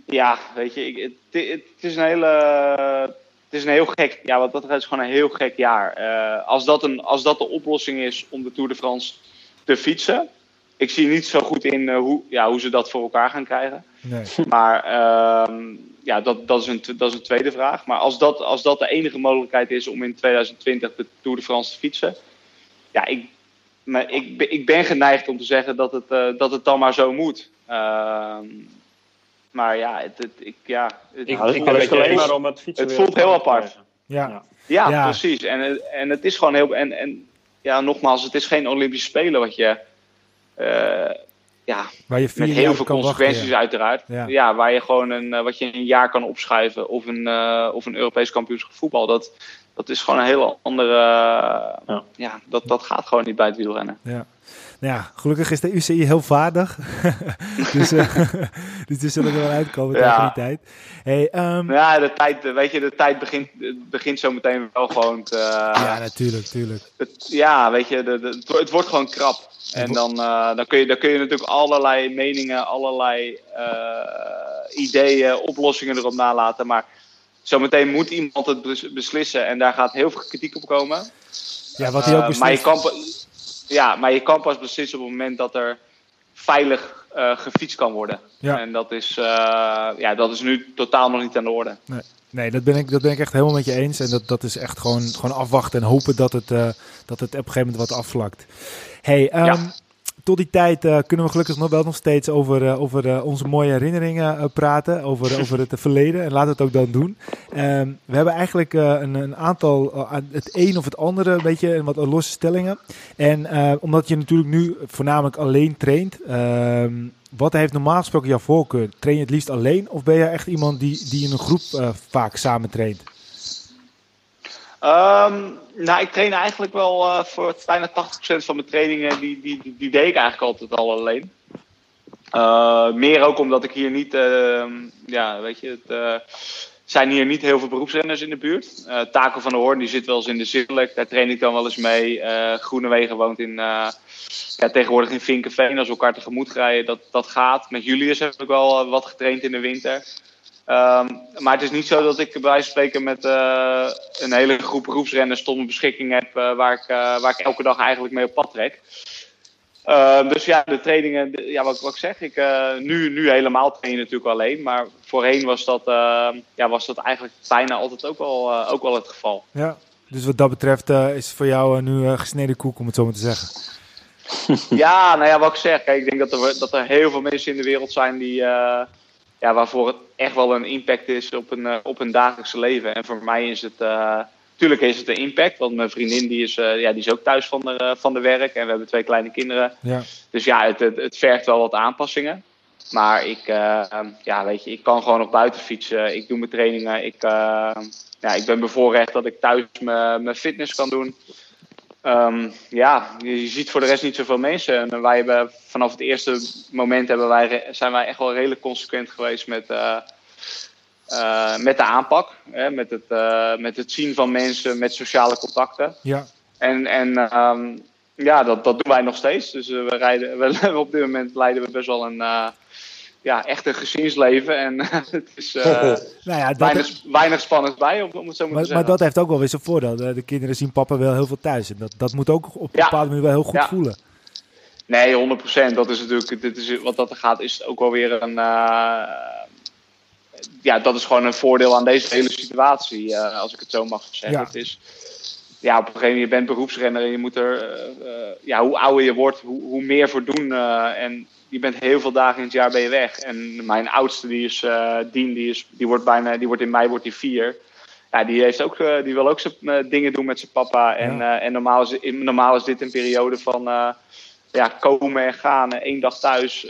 ja, weet je, ik, het, het is een hele. Het is een heel gek. Ja, wat dat is gewoon een heel gek jaar. Eh, als, dat een, als dat de oplossing is om de Tour de France te fietsen. Ik zie niet zo goed in eh, hoe, ja, hoe ze dat voor elkaar gaan krijgen. nee. Maar ehm, ja, dat, dat, is een, dat is een tweede vraag. Maar als dat, als dat de enige mogelijkheid is om in 2020 de Tour de France te fietsen. Ja, ik, maar ik, ben- ik ben geneigd om te zeggen dat het, eh, dat het dan maar zo moet. Ehm, maar ja, het, het- ik, ja, het, Ik, het ik voelt ben een het beetje- alleen maar om het fietsen het weer voelt heel apart. Ja. Ja. Precies. En, het- en het is gewoon heel. En, en ja, nogmaals, het is geen Olympische Spelen wat je. eh, ja, Waar je met heel veel wachten, consequenties ja. uiteraard. Ja. Ja. waar je gewoon een, eh, wat je in een jaar kan opschuiven. Of een, eh, of een Europees kampioenschap voetbal. Dat, dat is gewoon een hele andere. Ja. ja, dat, dat gaat gewoon niet bij het wielrennen. Ja. Nou ja, gelukkig is de UCI heel vaardig. dus, eh, dus zullen er wel uitkomen Ja. tegen die tijd. Hey, ehm, Ja, de tijd, weet je, de tijd begint, begint zo meteen wel gewoon te. ja, natuurlijk, natuurlijk. Het, ja, weet je, de, de, het wo- het wordt gewoon krap. En dan, eh, dan, kun je, dan kun je natuurlijk allerlei meningen, allerlei eh, ideeën, oplossingen erop nalaten. Maar zometeen moet iemand het bes- beslissen en daar gaat heel veel kritiek op komen. Ja, wat hij ook Eh, maar, je beslist. kan, ja, maar je kan pas beslissen op het moment dat er veilig eh, gefietst kan worden. Ja. En dat is, eh, ja, dat is nu totaal nog niet aan de orde. Nee, dat ben, ik, dat ben ik echt helemaal met je eens. En dat, dat is echt gewoon, gewoon afwachten en hopen dat het, eh, dat het op een gegeven moment wat afvlakt. Hey, Ja. Tot die tijd eh, kunnen we gelukkig nog wel nog steeds over, eh, over eh, onze mooie herinneringen praten. Over, over het verleden. En laten we het ook dan doen. Ehm, we hebben eigenlijk een, een aantal, aan het een of het andere, een beetje en wat losse stellingen. En omdat je natuurlijk nu voornamelijk alleen traint. ehm, wat heeft normaal gesproken jouw voorkeur? Train je het liefst alleen of ben je echt iemand die, die in een groep vaak samen traint? Ehm, nou, ik train eigenlijk wel eh, voor bijna 80% van mijn trainingen, die, die, die, deed ik eigenlijk altijd al alleen. Eh, meer ook omdat ik hier niet, ehm, ja, weet je, het eh, zijn hier niet heel veel beroepsrenners in de buurt. Taco van der Hoorn, die zit wel eens in de Zillek, daar train ik dan wel eens mee. Groenewegen woont in, ja, tegenwoordig in Vinkenveen, als we elkaar tegemoet rijden, dat, dat gaat. Met Julius heb ik wel wat getraind in de winter. Ehm, maar het is niet zo dat ik bij wijze van spreken met eh, een hele groep beroepsrenners tot mijn beschikking heb eh, waar, ik, eh, waar ik elke dag eigenlijk mee op pad trek. Ehm, dus ja, de trainingen, de- ja, wat, wat ik zeg, ik, nu, nu helemaal train je natuurlijk alleen. Maar voorheen was dat, eh, ja, was dat eigenlijk bijna altijd ook wel, ook wel het geval. Ja. Dus wat dat betreft is het voor jou nu gesneden koek, om het zo maar te zeggen. Ja, nou ja, wat ik zeg. Kijk, ik denk dat er, dat er heel veel mensen in de wereld zijn die, ja, waarvoor het echt wel een impact is op een, eh, op hun dagelijkse leven. En voor mij is het, eh, tuurlijk is het een impact. Want mijn vriendin die is, eh, ja, die is ook thuis van de, eh, van de werk. En we hebben twee kleine kinderen. Ja. Dus ja, het, het, het vergt wel wat aanpassingen. Maar ik, eh, ja, weet je, ik kan gewoon nog buiten fietsen. Ik doe mijn trainingen. Ik, eh, ja, ik ben bevoorrecht dat ik thuis mijn mijn fitness kan doen. Ehm, ja, je ziet voor de rest niet zoveel mensen. En wij hebben vanaf het eerste moment hebben wij, zijn wij echt wel redelijk consequent geweest met, eh, eh, met de aanpak. Hè, met, het, eh, met het zien van mensen, met sociale contacten. Ja. En, en ehm, ja, dat, dat doen wij nog steeds. Dus we rijden, we, op dit moment leiden we best wel een ja, echt een gezinsleven. En het is eh, Nou ja, weinig, weinig spannend bij, om, om het zo maar, maar, te maar zeggen. dat heeft ook wel weer zijn voordeel. De, de kinderen zien papa wel heel veel thuis. En dat, dat moet ook op een Ja. bepaalde manier wel heel goed Ja. voelen. Nee, 100%. Dat is natuurlijk, dit is, wat dat er gaat, is ook wel weer een. eh, ja, dat is gewoon een voordeel aan deze hele situatie, eh, als ik het zo mag zeggen. Ja. Het is, ja, op een gegeven moment, je bent beroepsrenner en je moet er, ja, hoe ouder je wordt, hoe, hoe meer voor doen. en je bent heel veel dagen in het jaar ben je weg. En mijn oudste, die is eh Dien, die, is, die wordt bijna, die wordt in mei wordt die vier. Ja, die, heeft ook, eh, die wil ook zijn eh, dingen doen met zijn papa. En, Ja. en normaal, is, in- normaal is dit een periode van ja, komen en gaan. Eén dag thuis,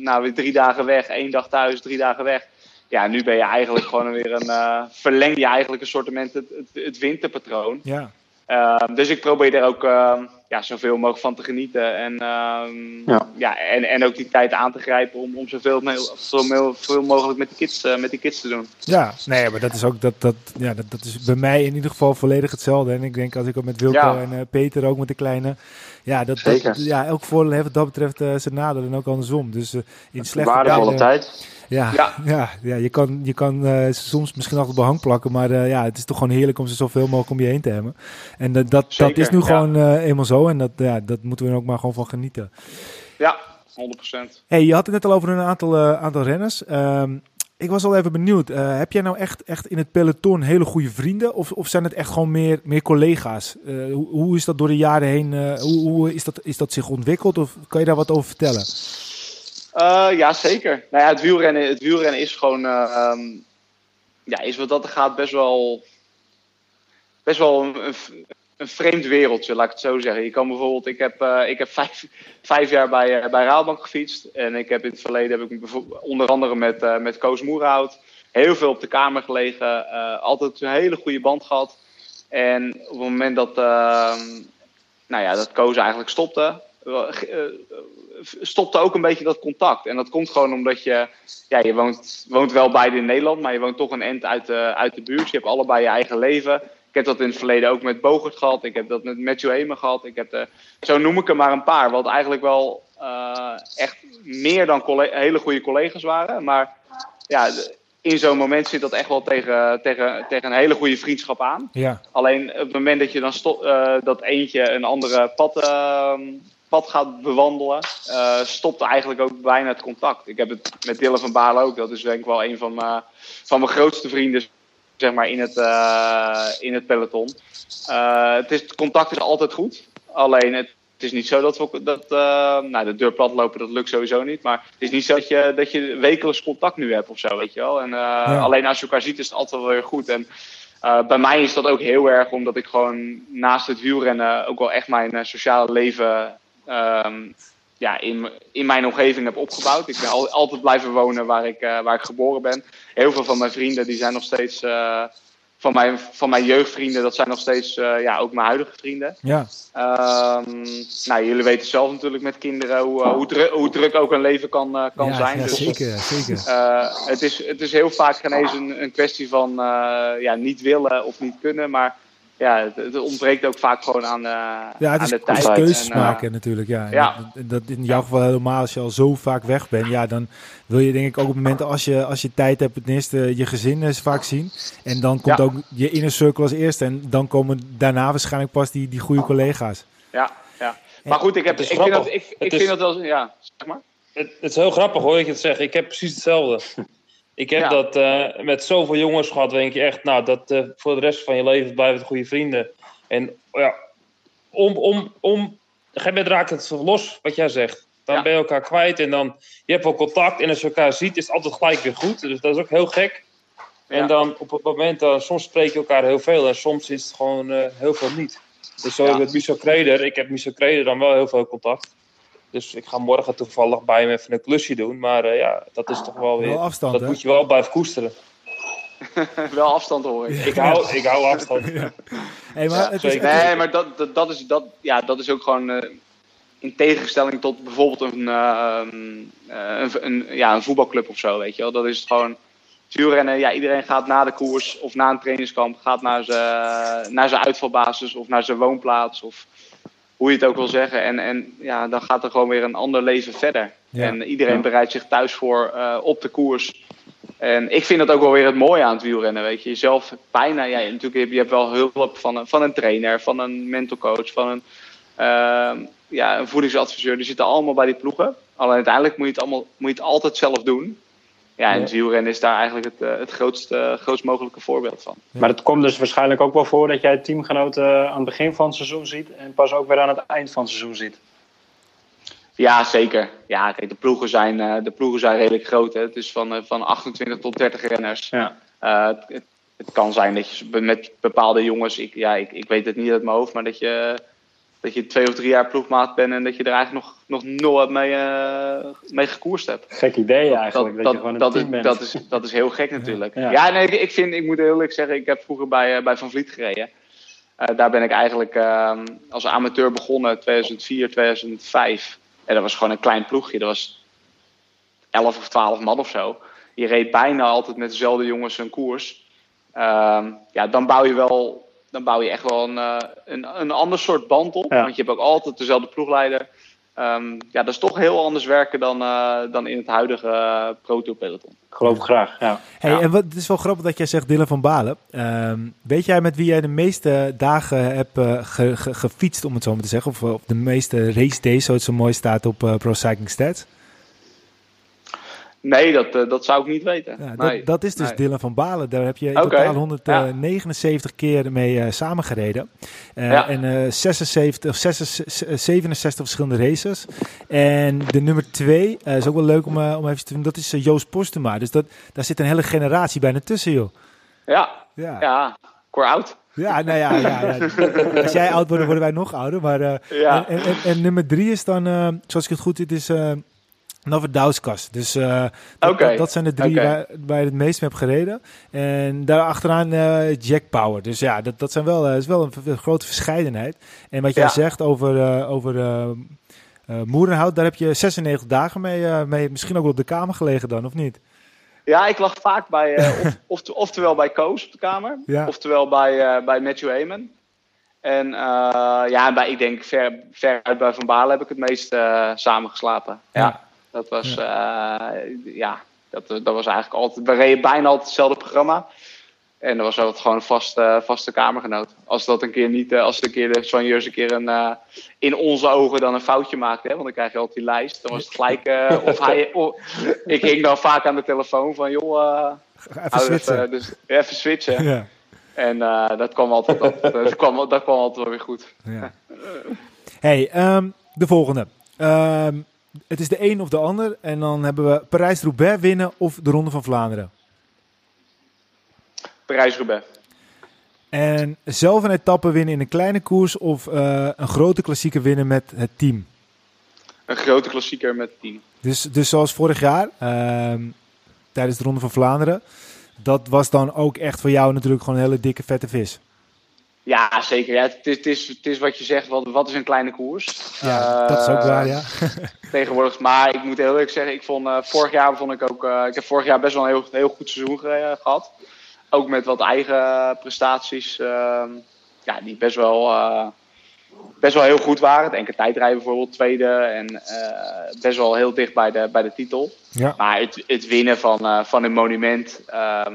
nou weer drie dagen weg. één dag thuis, drie dagen weg. Ja, nu ben je eigenlijk gewoon weer een. verleng je eigenlijk een soort het, het, het winterpatroon. Ja. Uh, dus ik probeer er ook uh, ja, zoveel mogelijk van te genieten. En, uh, Ja. ja. en, en ook die tijd aan te grijpen om, om zoveel, veel, veel mogelijk met die, kids, uh, met die kids te doen. Ja, nee, maar dat is ook dat, dat, ja, dat, dat is bij mij in ieder geval volledig hetzelfde. En ik denk als ik ook met Wilco Ja. en uh, Peter ook met de kleine. Ja, dat, dat, ja, elk voordeel heeft wat dat betreft uh, zijn nadelen en ook andersom. Dus uh, in slechte Waardevolle tijden, tijd. Ja, ja. Ja. je kan, je kan uh, soms misschien achter behang plakken, maar uh, ja, het is toch gewoon heerlijk om ze zoveel mogelijk om je heen te hebben. En dat, dat, dat is nu ja. gewoon uh, eenmaal zo en dat, ja, dat moeten we er ook maar gewoon van genieten. Ja, 100%. Hey, je had het net al over een aantal, aantal renners. Um, ik was al even benieuwd. Eh, heb jij nou echt, echt in het peloton hele goede vrienden? Of, of zijn het echt gewoon meer, meer collega's? Eh, hoe, hoe is dat door de jaren heen? eh, hoe hoe is, dat, is dat zich ontwikkeld? Of kan je daar wat over vertellen? Eh, ja, zeker. Nou ja, het wielrennen, het wielrennen is gewoon, eh, ehm, ja, is wat dat gaat best wel, best wel een, een, vreemd wereldje, laat ik het zo zeggen. Je kan bijvoorbeeld, ik heb, eh, ik heb vijf, vijf jaar bij, eh, bij Raadbank gefietst. En ik heb in het verleden, heb ik onder andere met, met Koos Moerhout, heel veel op de kamer gelegen. altijd een hele goede band gehad. En op het moment dat, ehm, nou ja, dat Koos eigenlijk stopte, stopte ook een beetje dat contact. En dat komt gewoon omdat je, ja, je woont, woont wel beide in Nederland, maar je woont toch een end uit de, uit de buurt. Je hebt allebei je eigen leven. Ik heb dat in het verleden ook met Bogert gehad. Ik heb dat met Matthew Hemer gehad. Ik heb, eh, zo noem ik er maar een paar. Wat eigenlijk wel eh, echt meer dan hele goede collega's waren. Maar ja, in zo'n moment zit dat echt wel tegen, tegen, tegen een hele goede vriendschap aan. Ja, Alleen op het moment dat je dan eh, dat eentje een andere pad, ehm, pad gaat bewandelen, eh, stopt eigenlijk ook bijna het contact. Ik heb het met Dylan van Baarle ook. Dat is denk ik wel een van, mijn- van mijn grootste vrienden zeg maar, in, het, eh, in het peloton. Eh, het, is, het contact is altijd goed. Alleen het, het is niet zo dat we dat, eh, nou, de deur plat lopen, dat lukt sowieso niet. Maar het is niet zo dat je, dat je wekelijks contact nu hebt of zo, weet je wel. En, eh, Alleen als je elkaar ziet is het altijd wel weer goed. En uh, bij mij is dat ook heel erg omdat ik gewoon naast het wielrennen ook wel echt mijn uh, sociale leven um, ja, in, in mijn omgeving heb opgebouwd. Ik ben al, altijd blijven wonen waar ik, uh, waar ik geboren ben. Heel veel van mijn vrienden die zijn nog steeds uh, van, mijn, van mijn jeugdvrienden, dat zijn nog steeds ja, ook mijn huidige vrienden. Ja. Um, nou, jullie weten zelf natuurlijk met kinderen hoe, hoe, druk, hoe druk ook een leven kan, kan ja, zijn. Ja, dus, zeker, zeker. het, is, het is heel vaak geen eens een, een kwestie van ja, niet willen of niet kunnen, maar ja, het, het, ontbreekt ook vaak gewoon aan, uh, ja, het aan is, de tijd. Het is keuzes en, uh, maken natuurlijk, ja. ja. Dat, dat, in jouw geval helemaal, als je al zo vaak weg bent, ja, dan wil je denk ik ook op momenten als je, als je tijd hebt, het eerste je gezin eens vaak zien. En dan komt Ja. ook je inner circle als eerste. En dan komen daarna waarschijnlijk pas die, die goede collega's. Ja, ja. Maar goed, ik, heb, Het is ik, vind dat, ik, ik Het is- vind dat wel... Ja, zeg maar. Het, het is heel grappig hoor, dat je het zegt. Ik heb precies hetzelfde. Ik heb Ja. dat eh, met zoveel jongens gehad, denk je echt, nou, dat eh, voor de rest van je leven blijven het goede vrienden. En ja, om, om, om, op een gegeven moment raakt het los, wat jij zegt. Dan Ja. ben je elkaar kwijt en dan, je hebt wel contact en als je elkaar ziet, is het altijd gelijk weer goed. Dus dat is ook heel gek. En dan op het moment, dan, soms spreek je elkaar heel veel en soms is het gewoon eh, heel veel niet. Dus zo met Michel Kreder, ik heb Michel Kreder dan wel heel veel contact. Dus ik ga morgen toevallig bij hem even een klusje doen. Maar eh, ja, dat is toch wel weer. Wel afstand, dat hè? moet je wel blijven koesteren. wel afstand hoor ik. Ik hou, ik hou afstand. Hey, maar het is, Nee, maar dat, dat, dat, is, dat, ja, dat is ook gewoon eh, in tegenstelling tot bijvoorbeeld een, eh, eh, een, een, ja, een voetbalclub of zo, weet je wel. Dat is het gewoon wielrennen. Ja, iedereen gaat na de koers of na een trainingskamp, gaat naar zijn, naar zijn uitvalbasis of naar zijn woonplaats of hoe je het ook wil zeggen. En, en ja, dan gaat er gewoon weer een ander leven verder. Ja. En iedereen Ja. bereidt zich thuis voor eh, op de koers. En ik vind dat ook wel weer het mooie aan het wielrennen, weet je. Jezelf bijna, ja, natuurlijk heb je hebt wel hulp van een, van een trainer, van een mental coach, van een, ehm, ja, een voedingsadviseur. Die zitten allemaal bij die ploegen. Alleen uiteindelijk moet je het, allemaal, moet je het altijd zelf doen. Ja, en Ja. wielrennen is daar eigenlijk het, eh, het grootste, grootst mogelijke voorbeeld van. Maar het komt dus waarschijnlijk ook wel voor dat jij teamgenoten aan het begin van het seizoen ziet en pas ook weer aan het eind van het seizoen ziet. Ja, zeker. Ja, kijk, de ploegen zijn, eh, de ploegen zijn redelijk groot. Hè. Het is van, eh, van 28 tot 30 renners. Ja. Eh, het, het, het kan zijn dat je met bepaalde jongens, ik, ja, ik, ik weet het niet uit mijn hoofd, maar dat je, dat je twee of drie jaar ploegmaat bent en dat je er eigenlijk nog, nog nul mee, eh, mee gekoerst hebt. Gek idee eigenlijk, dat, je gewoon een dat, team is, bent. dat, is, dat is heel gek natuurlijk. Ja. Ja, nee, ik, ik, vind, ik moet heel eerlijk zeggen, ik heb vroeger bij, eh, bij Van Vliet gereden. Eh, daar ben ik eigenlijk ehm, als amateur begonnen 2004, 2005. En dat was gewoon een klein ploegje. Dat was 11 of 12 man of zo. Je reed bijna altijd met dezelfde jongens een koers. Ehm, ja, dan bouw je wel, dan bouw je echt wel een, eh, een, een ander soort band op. Ja. Want je hebt ook altijd dezelfde ploegleider. Ehm, ja, dat is toch heel anders werken dan, eh, dan in het huidige uh, proto-peloton. Geloof ik graag, ja. hey, Ja. en wat, het is wel grappig dat jij zegt Dylan van Balen. Ehm, weet jij met wie jij de meeste dagen hebt eh, ge- ge- gefietst, om het zo maar te zeggen? Of, of de meeste race days, zoals het zo mooi staat op eh, Pro Cycling Stats? Nee, dat, eh, dat zou ik niet weten. Ja, dat, nee. dat is dus nee. Dylan van Balen. Daar heb je in totaal 179 keer mee eh, samengereden. Eh, Ja. En eh, 76, of 66, 67 verschillende races. En de nummer 2 is ook wel leuk om, om even te doen. Dat is Joost Postuma. Dus dat, daar zit een hele generatie bijna tussen, joh. Ja, Ja, ja. ja, oud. nou ja, ja, ja. Als jij oud wordt, worden wij nog ouder. Maar, Ja. en, en, en, nummer 3 is dan, zoals ik het goed zit, is eh Novodauskas. Dus eh, dat, dat, dat zijn de drie waar, waar je het meest mee hebt gereden. En daar achteraan eh, Jack Power. Dus ja, dat, dat zijn wel, eh, is wel een, grote verscheidenheid. En wat jij Ja. zegt over, over Moerenhout, daar heb je 96 dagen mee, mee misschien ook wel op de kamer gelegen dan, of niet? Ja, ik lag vaak bij, of, of, oftewel bij Koos op de kamer, Ja. oftewel bij, bij Matthew Heyman. En ja, bij, ik denk ver, ver uit bij Van Baalen heb ik het meest samengeslapen. Ja. Ja. Dat was, ja, ja dat, dat was eigenlijk altijd, we reden bijna altijd hetzelfde programma. En dat was altijd gewoon een vaste, vaste kamergenoot. Als dat een keer niet, eh, als de keer de soigneurs een keer een, eh, in onze ogen dan een foutje maakte, hè, want dan krijg je altijd die lijst. Dan was het gelijk, eh, of hij, ik hing dan vaak aan de telefoon van, joh, eh, Even switchen. dus, even switchen. Ja. En eh, dat kwam altijd, dat, dat, kwam, dat kwam altijd wel weer goed. Ja. Hey, ehm, de volgende. Ehm, het is de een of de ander. En dan hebben we Parijs-Roubaix winnen of de Ronde van Vlaanderen. Parijs-Roubaix. En zelf een etappe winnen in een kleine koers of eh, een grote klassieker winnen met het team. Een grote klassieker met het team. Dus, dus zoals vorig jaar, ehm, tijdens de Ronde van Vlaanderen. Dat was dan ook echt voor jou natuurlijk gewoon een hele dikke vette vis. Ja, zeker. Ja, het, is, het, is, het is wat je zegt, wat, wat is een kleine koers? Ja, dat is ook Eh, waar, ja. Tegenwoordig. Maar ik moet heel eerlijk zeggen, ik vond, eh, vorig jaar vond ik ook... eh, ik heb vorig jaar best wel een heel, heel goed seizoen ge- gehad. Ook met wat eigen prestaties. ehm, ja, die best wel, best wel heel goed waren. Het enkele tijdrijden bijvoorbeeld, tweede. En best wel heel dicht bij de, bij de titel. ja. Maar het, het winnen van, van een monument, ehm,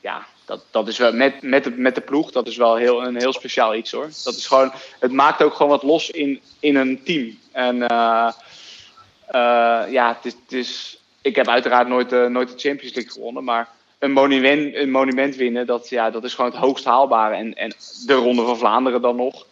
ja, dat, dat is wel met, met, de, met de ploeg, dat is wel heel, een heel speciaal iets hoor. Dat is gewoon, het maakt ook gewoon wat los in, in een team. En eh, eh, ja, het is, het is, ik heb uiteraard nooit, de nooit de Champions League gewonnen, maar een monument, een monument winnen, dat, ja, dat is gewoon het hoogst haalbare. En, en de Ronde van Vlaanderen dan nog.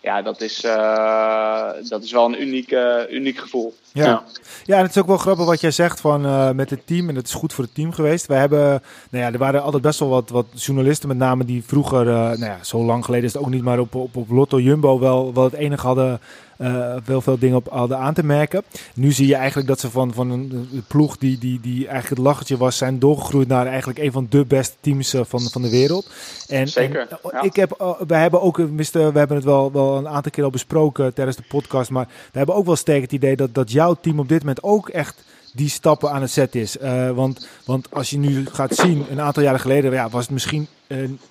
Ja, dat is, eh, dat is wel een uniek, eh, uniek gevoel. Ja. ja, en het is ook wel grappig wat jij zegt van eh, met het team. En dat is goed voor het team geweest. Wij hebben, nou ja, er waren altijd best wel wat, wat journalisten, met name die vroeger, eh, nou ja, zo lang geleden is het ook niet, maar op, op, op Lotto Jumbo wel, wel het enige hadden, eh wel veel dingen op hadden aan te merken. Nu zie je eigenlijk dat ze van, van een, ploeg die, die, die eigenlijk het lachertje was, zijn doorgegroeid naar eigenlijk een van de beste teams eh, van, van de wereld. En, Zeker, en, ja. ik heb, wij hebben ook, eh, mister, we hebben het wel, wel een aantal keer al besproken tijdens de podcast, maar we hebben ook wel sterk het idee dat, dat jouw team op dit moment ook echt die stappen aan het zetten is. Eh, want, want als je nu gaat zien, een aantal jaren geleden ja, was het misschien,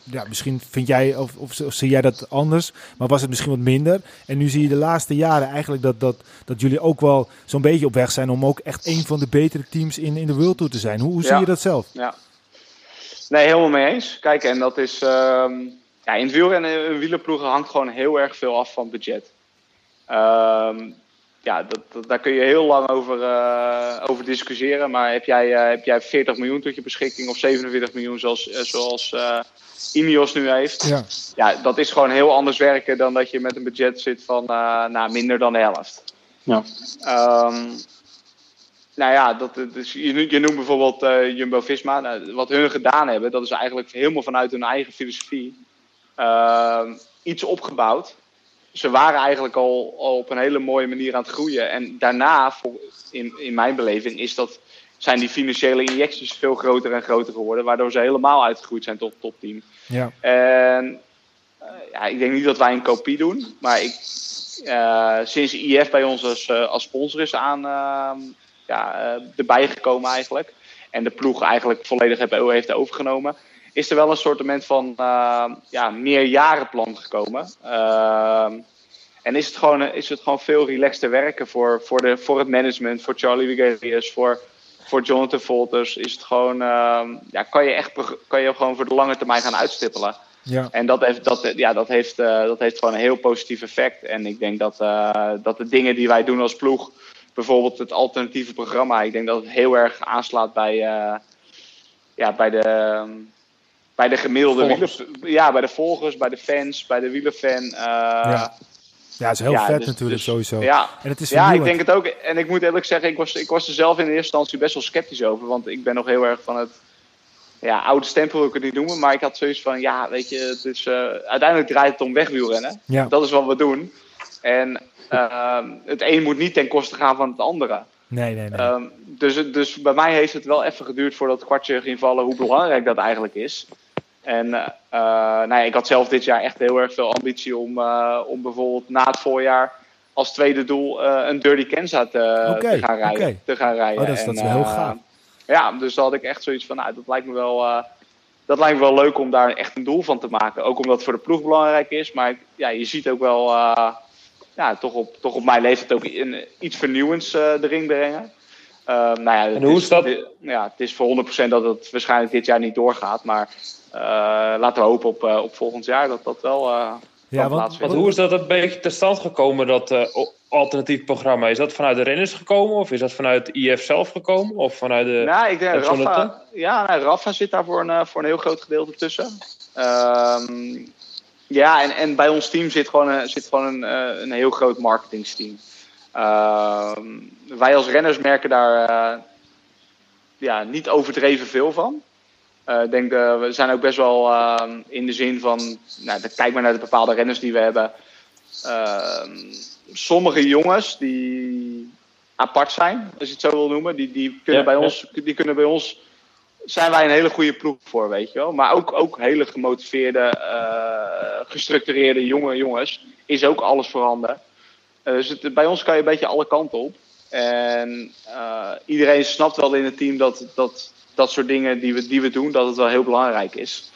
ja, misschien vind jij of, of, of zie jij dat anders, maar was het misschien wat minder. En nu zie je de laatste jaren eigenlijk dat, dat, dat jullie ook wel zo'n beetje op weg zijn om ook echt een van de betere teams in, in de World Tour te zijn. Hoe, hoe zie Ja. je dat zelf? Ja. Nee, helemaal mee eens. Kijk, en dat is. ehm, ja, in het wielrennen en wielerploegen hangt gewoon heel erg veel af van budget. Ehm, ja, dat, dat- daar kun je heel lang over, eh, over discussiëren. Maar heb jij, eh, heb jij 40 miljoen tot je beschikking of 47 miljoen zoals, eh, zoals eh, Ineos nu heeft? Ja. Ja, dat is gewoon heel anders werken dan dat je met een budget zit van eh, nou, minder dan de helft. Ja. Ehm, nou ja, dat, dus je, noemt- je noemt bijvoorbeeld eh, Jumbo-Visma. Nou, wat hun gedaan hebben, dat is eigenlijk helemaal vanuit hun eigen filosofie ehm, iets opgebouwd. Ze waren eigenlijk al, al op een hele mooie manier aan het groeien. En daarna, in, in mijn beleving, is dat, zijn die financiële injecties veel groter en groter geworden. Waardoor ze helemaal uitgegroeid zijn tot topteam. Ja. En eh, ja, ik denk niet dat wij een kopie doen. Maar ik, eh, sinds IF bij ons als, eh, als sponsor is aan, ehm, ja, erbij gekomen eigenlijk. En de ploeg eigenlijk volledig heeft, heeft overgenomen. Is er wel een soort van uh, ja, meerjarenplan gekomen. Ehm, en is het, gewoon, eh, is het gewoon veel relaxter werken voor, voor, de, voor het management, voor Charlie Vigarius, voor, voor Jonathan Volters. Is het gewoon, ehm, ja, kan je echt kan je gewoon voor de lange termijn gaan uitstippelen. Ja. En dat heeft, dat, ja, dat, heeft, uh, dat heeft gewoon een heel positief effect. En ik denk dat, uh, dat de dingen die wij doen als ploeg, bijvoorbeeld het alternatieve programma. Ik denk dat het heel erg aanslaat bij, eh, ja, bij de... bij de gemiddelde wieler, ja, bij de volgers, bij de fans, bij de wielerfan. eh, Ja. Ja, het is heel ja, vet dus- natuurlijk dus- sowieso. Ja, En het is ja, ik denk het ook. En ik moet eerlijk zeggen, ik was, ik was er zelf in de eerste instantie best wel sceptisch over. Want ik ben nog heel erg van het ja, oude stempel, wil ik het niet noemen. Maar ik had zoiets van, ja, weet je, het is, eh, uiteindelijk draait het om wegwielrennen. Ja. Dat is wat we doen. En ehm, het een moet niet ten koste gaan van het andere. Nee, nee, nee. Ehm, dus, dus bij mij heeft het wel even geduurd voordat het kwartje ging vallen hoe belangrijk dat eigenlijk is. En eh, eh, nou ja, ik had zelf dit jaar echt heel erg veel ambitie om, eh, om bijvoorbeeld na het voorjaar als tweede doel een Dirty Kenza te, gaan rijden. Te gaan rijden. Oh, dat is- dat is En, wel heel gaaf. Ja, dus dan had ik echt zoiets van, nou, dat lijkt me wel, dat lijkt me wel leuk om daar echt een doel van te maken. Ook omdat het voor de ploeg belangrijk is. Maar ja, je ziet ook wel, ja, toch, op, toch op mijn leeftijd ook iets vernieuwends erin brengen. Eh, nou ja, het hoe is dat? ja, het is voor 100% dat het waarschijnlijk dit jaar niet doorgaat. Maar eh, laten we hopen op, eh, op volgend jaar dat dat wel eh ja, want, hoe is dat een beetje tot stand gekomen, dat eh, alternatief programma? Is dat vanuit de renners gekomen? Of is dat vanuit de IF zelf gekomen? Of vanuit de... Nou, ik denk Rafa, ja, nou, Rafa zit daar voor een, voor een heel groot gedeelte tussen. Ehm, ja, en, en bij ons team zit gewoon een, zit gewoon een, eh, een heel groot marketingsteam. Ehm, wij als renners merken daar eh, ja, niet overdreven veel van. Eh, Ik denk, eh, we zijn ook best wel ehm, in de zin van, nou, kijk maar naar de bepaalde renners die we hebben. Ehm, sommige jongens die apart zijn, als je het zo wil noemen, die, die, kunnen, Ja, bij ja. ons, die kunnen bij ons, zijn wij een hele goede ploeg voor, weet je wel. Maar ook, ook hele gemotiveerde, gestructureerde jonge jongens, is ook alles voorhanden. Eh, dus bij ons kan je een beetje alle kanten op. En eh, iedereen snapt wel in het team dat dat, dat soort dingen die we, die we doen, dat het wel heel belangrijk is.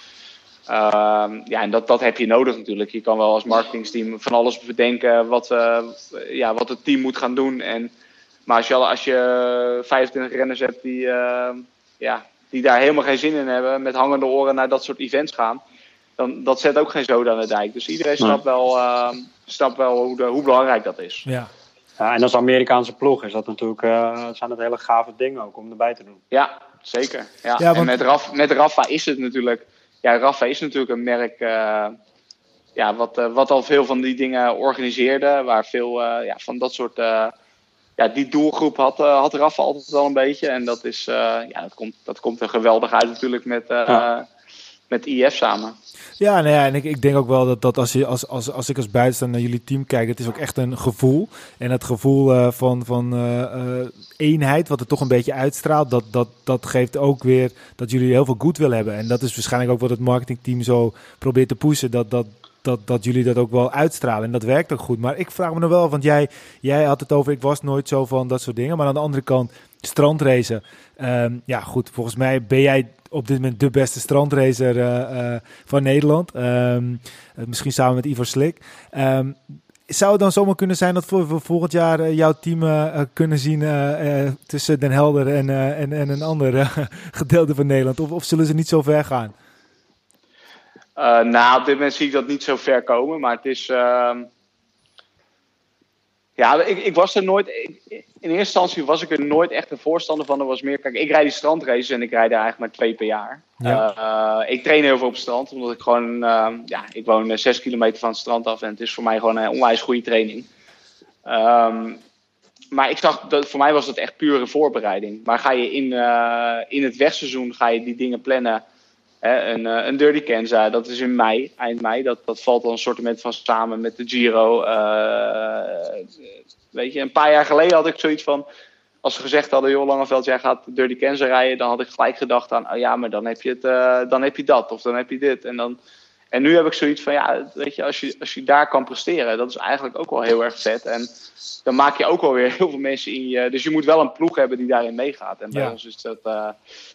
Ehm, ja, en dat, dat heb je nodig natuurlijk. Je kan wel als marketingsteam van alles bedenken wat, eh, ja, wat het team moet gaan doen. En, maar als je, al- als je 25 renners hebt die, ja, die daar helemaal geen zin in hebben, met hangende oren naar dat soort events gaan, dan dat zet ook geen zoden aan de dijk. Dus iedereen snapt wel, eh, snapt wel hoe, de, hoe belangrijk dat is. ja. Ja, en als Amerikaanse ploeg is dat natuurlijk, eh, zijn dat hele gave dingen ook om erbij te doen. Ja, zeker. Ja. Ja, want- En met, Raf, met Rafa is het natuurlijk. Ja, Rafa is natuurlijk een merk. eh, ja, wat, eh, wat al veel van die dingen organiseerde. Waar veel eh, ja, van dat soort. eh, ja, die doelgroep had, had Rafa altijd wel een beetje. En dat is. eh, ja, dat komt, dat komt er geweldig uit natuurlijk met, eh, Ja. Met IF samen. Ja, nou ja, en ik, ik denk ook wel dat, dat als, je, als, als, als ik als buitenstaander naar jullie team kijk, het is ook echt een gevoel. En dat gevoel eh, van, van eh, eh, eenheid, wat er toch een beetje uitstraalt, dat, dat, dat geeft ook weer dat jullie heel veel goed willen hebben. En dat is waarschijnlijk ook wat het marketingteam zo probeert te pushen, dat, dat, dat, dat jullie dat ook wel uitstralen. En dat werkt ook goed. Maar ik vraag me nog wel, want jij, jij had het over, ik was nooit zo van dat soort dingen. Maar aan de andere kant, strandracen. Ehm, ja, goed, volgens mij ben jij op dit moment de beste strandracer eh, eh, van Nederland. Ehm, eh, misschien samen met Ivo Slik. Ehm, zou het dan zomaar kunnen zijn dat we volgend jaar jouw team kunnen zien tussen Den Helder en, en, en een ander gedeelte van Nederland? Of, of zullen ze niet zo ver gaan? Nou, op dit moment zie ik dat niet zo ver komen. Maar het is. Ja, ik, ik was er nooit. ik- in eerste instantie was ik er nooit echt een voorstander van. Er was meer. Kijk, ik rijd die strandraces en ik rijd er eigenlijk maar twee per jaar. Ja. Eh, ik train heel veel op het strand, omdat ik gewoon. ehm, ja, ik woon eh, zes kilometer van het strand af en het is voor mij gewoon een onwijs goede training. Ehm, maar ik zag dat voor mij was dat echt pure voorbereiding. Maar ga je in, eh, in het wegseizoen ga je die dingen plannen. Een, eh, een Dirty Kenza, dat is in mei, eind mei. Dat, dat valt dan een soort van samen met de Giro. Eh, weet je, een paar jaar geleden had ik zoiets van... Als ze gezegd hadden, joh Langeveld, jij gaat Dirty Kenza rijden... dan had ik gelijk gedacht aan, oh ja, maar dan heb je, het, eh, dan heb je dat of dan heb je dit. En, dan, en nu heb ik zoiets van, ja, weet je als, je, als je daar kan presteren... dat is eigenlijk ook wel heel erg vet. En dan maak je ook wel weer heel veel mensen in je... Dus je moet wel een ploeg hebben die daarin meegaat. En bij Ja. ons is dat... eh,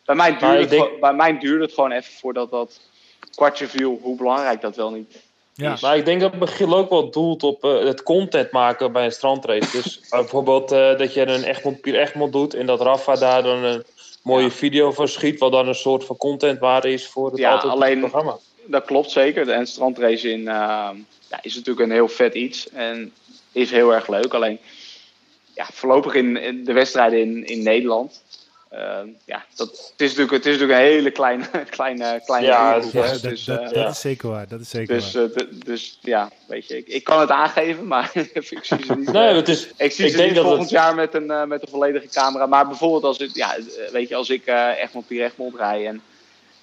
bij, mij duurde het, denk- gewoon- bij mij duurde het gewoon even voordat dat kwartje viel... hoe belangrijk dat wel niet Ja. Maar ik denk dat Michiel ook wel doelt op eh, het content maken bij een strandrace. Dus bijvoorbeeld eh, dat je een Egmond Pier Egmond doet en dat Rafa daar dan een mooie Ja. video van schiet, wat dan een soort van contentwaarde is voor het Ja, alleen- programma. Dat klopt zeker. En strandrace in, eh, ja, is natuurlijk een heel vet iets. En is heel erg leuk. Alleen, ja, voorlopig in, in de wedstrijden in, in Nederland. Uh, ja, dat, het, is natuurlijk, het is natuurlijk een hele kleine, kleine, kleine Ja, dat, dus, dat, eh, dat ja. is zeker waar. Dat is zeker dus, waar. eh, dus ja, weet je, ik, ik kan het aangeven, maar ik zie ze niet. Nee, eh, het is, ik zie ik ze denk niet dat volgend het- jaar met een, eh, met een volledige camera. Maar bijvoorbeeld als ik, ja, eh, weet je, als ik eh Egmond Pier Egmond rij en,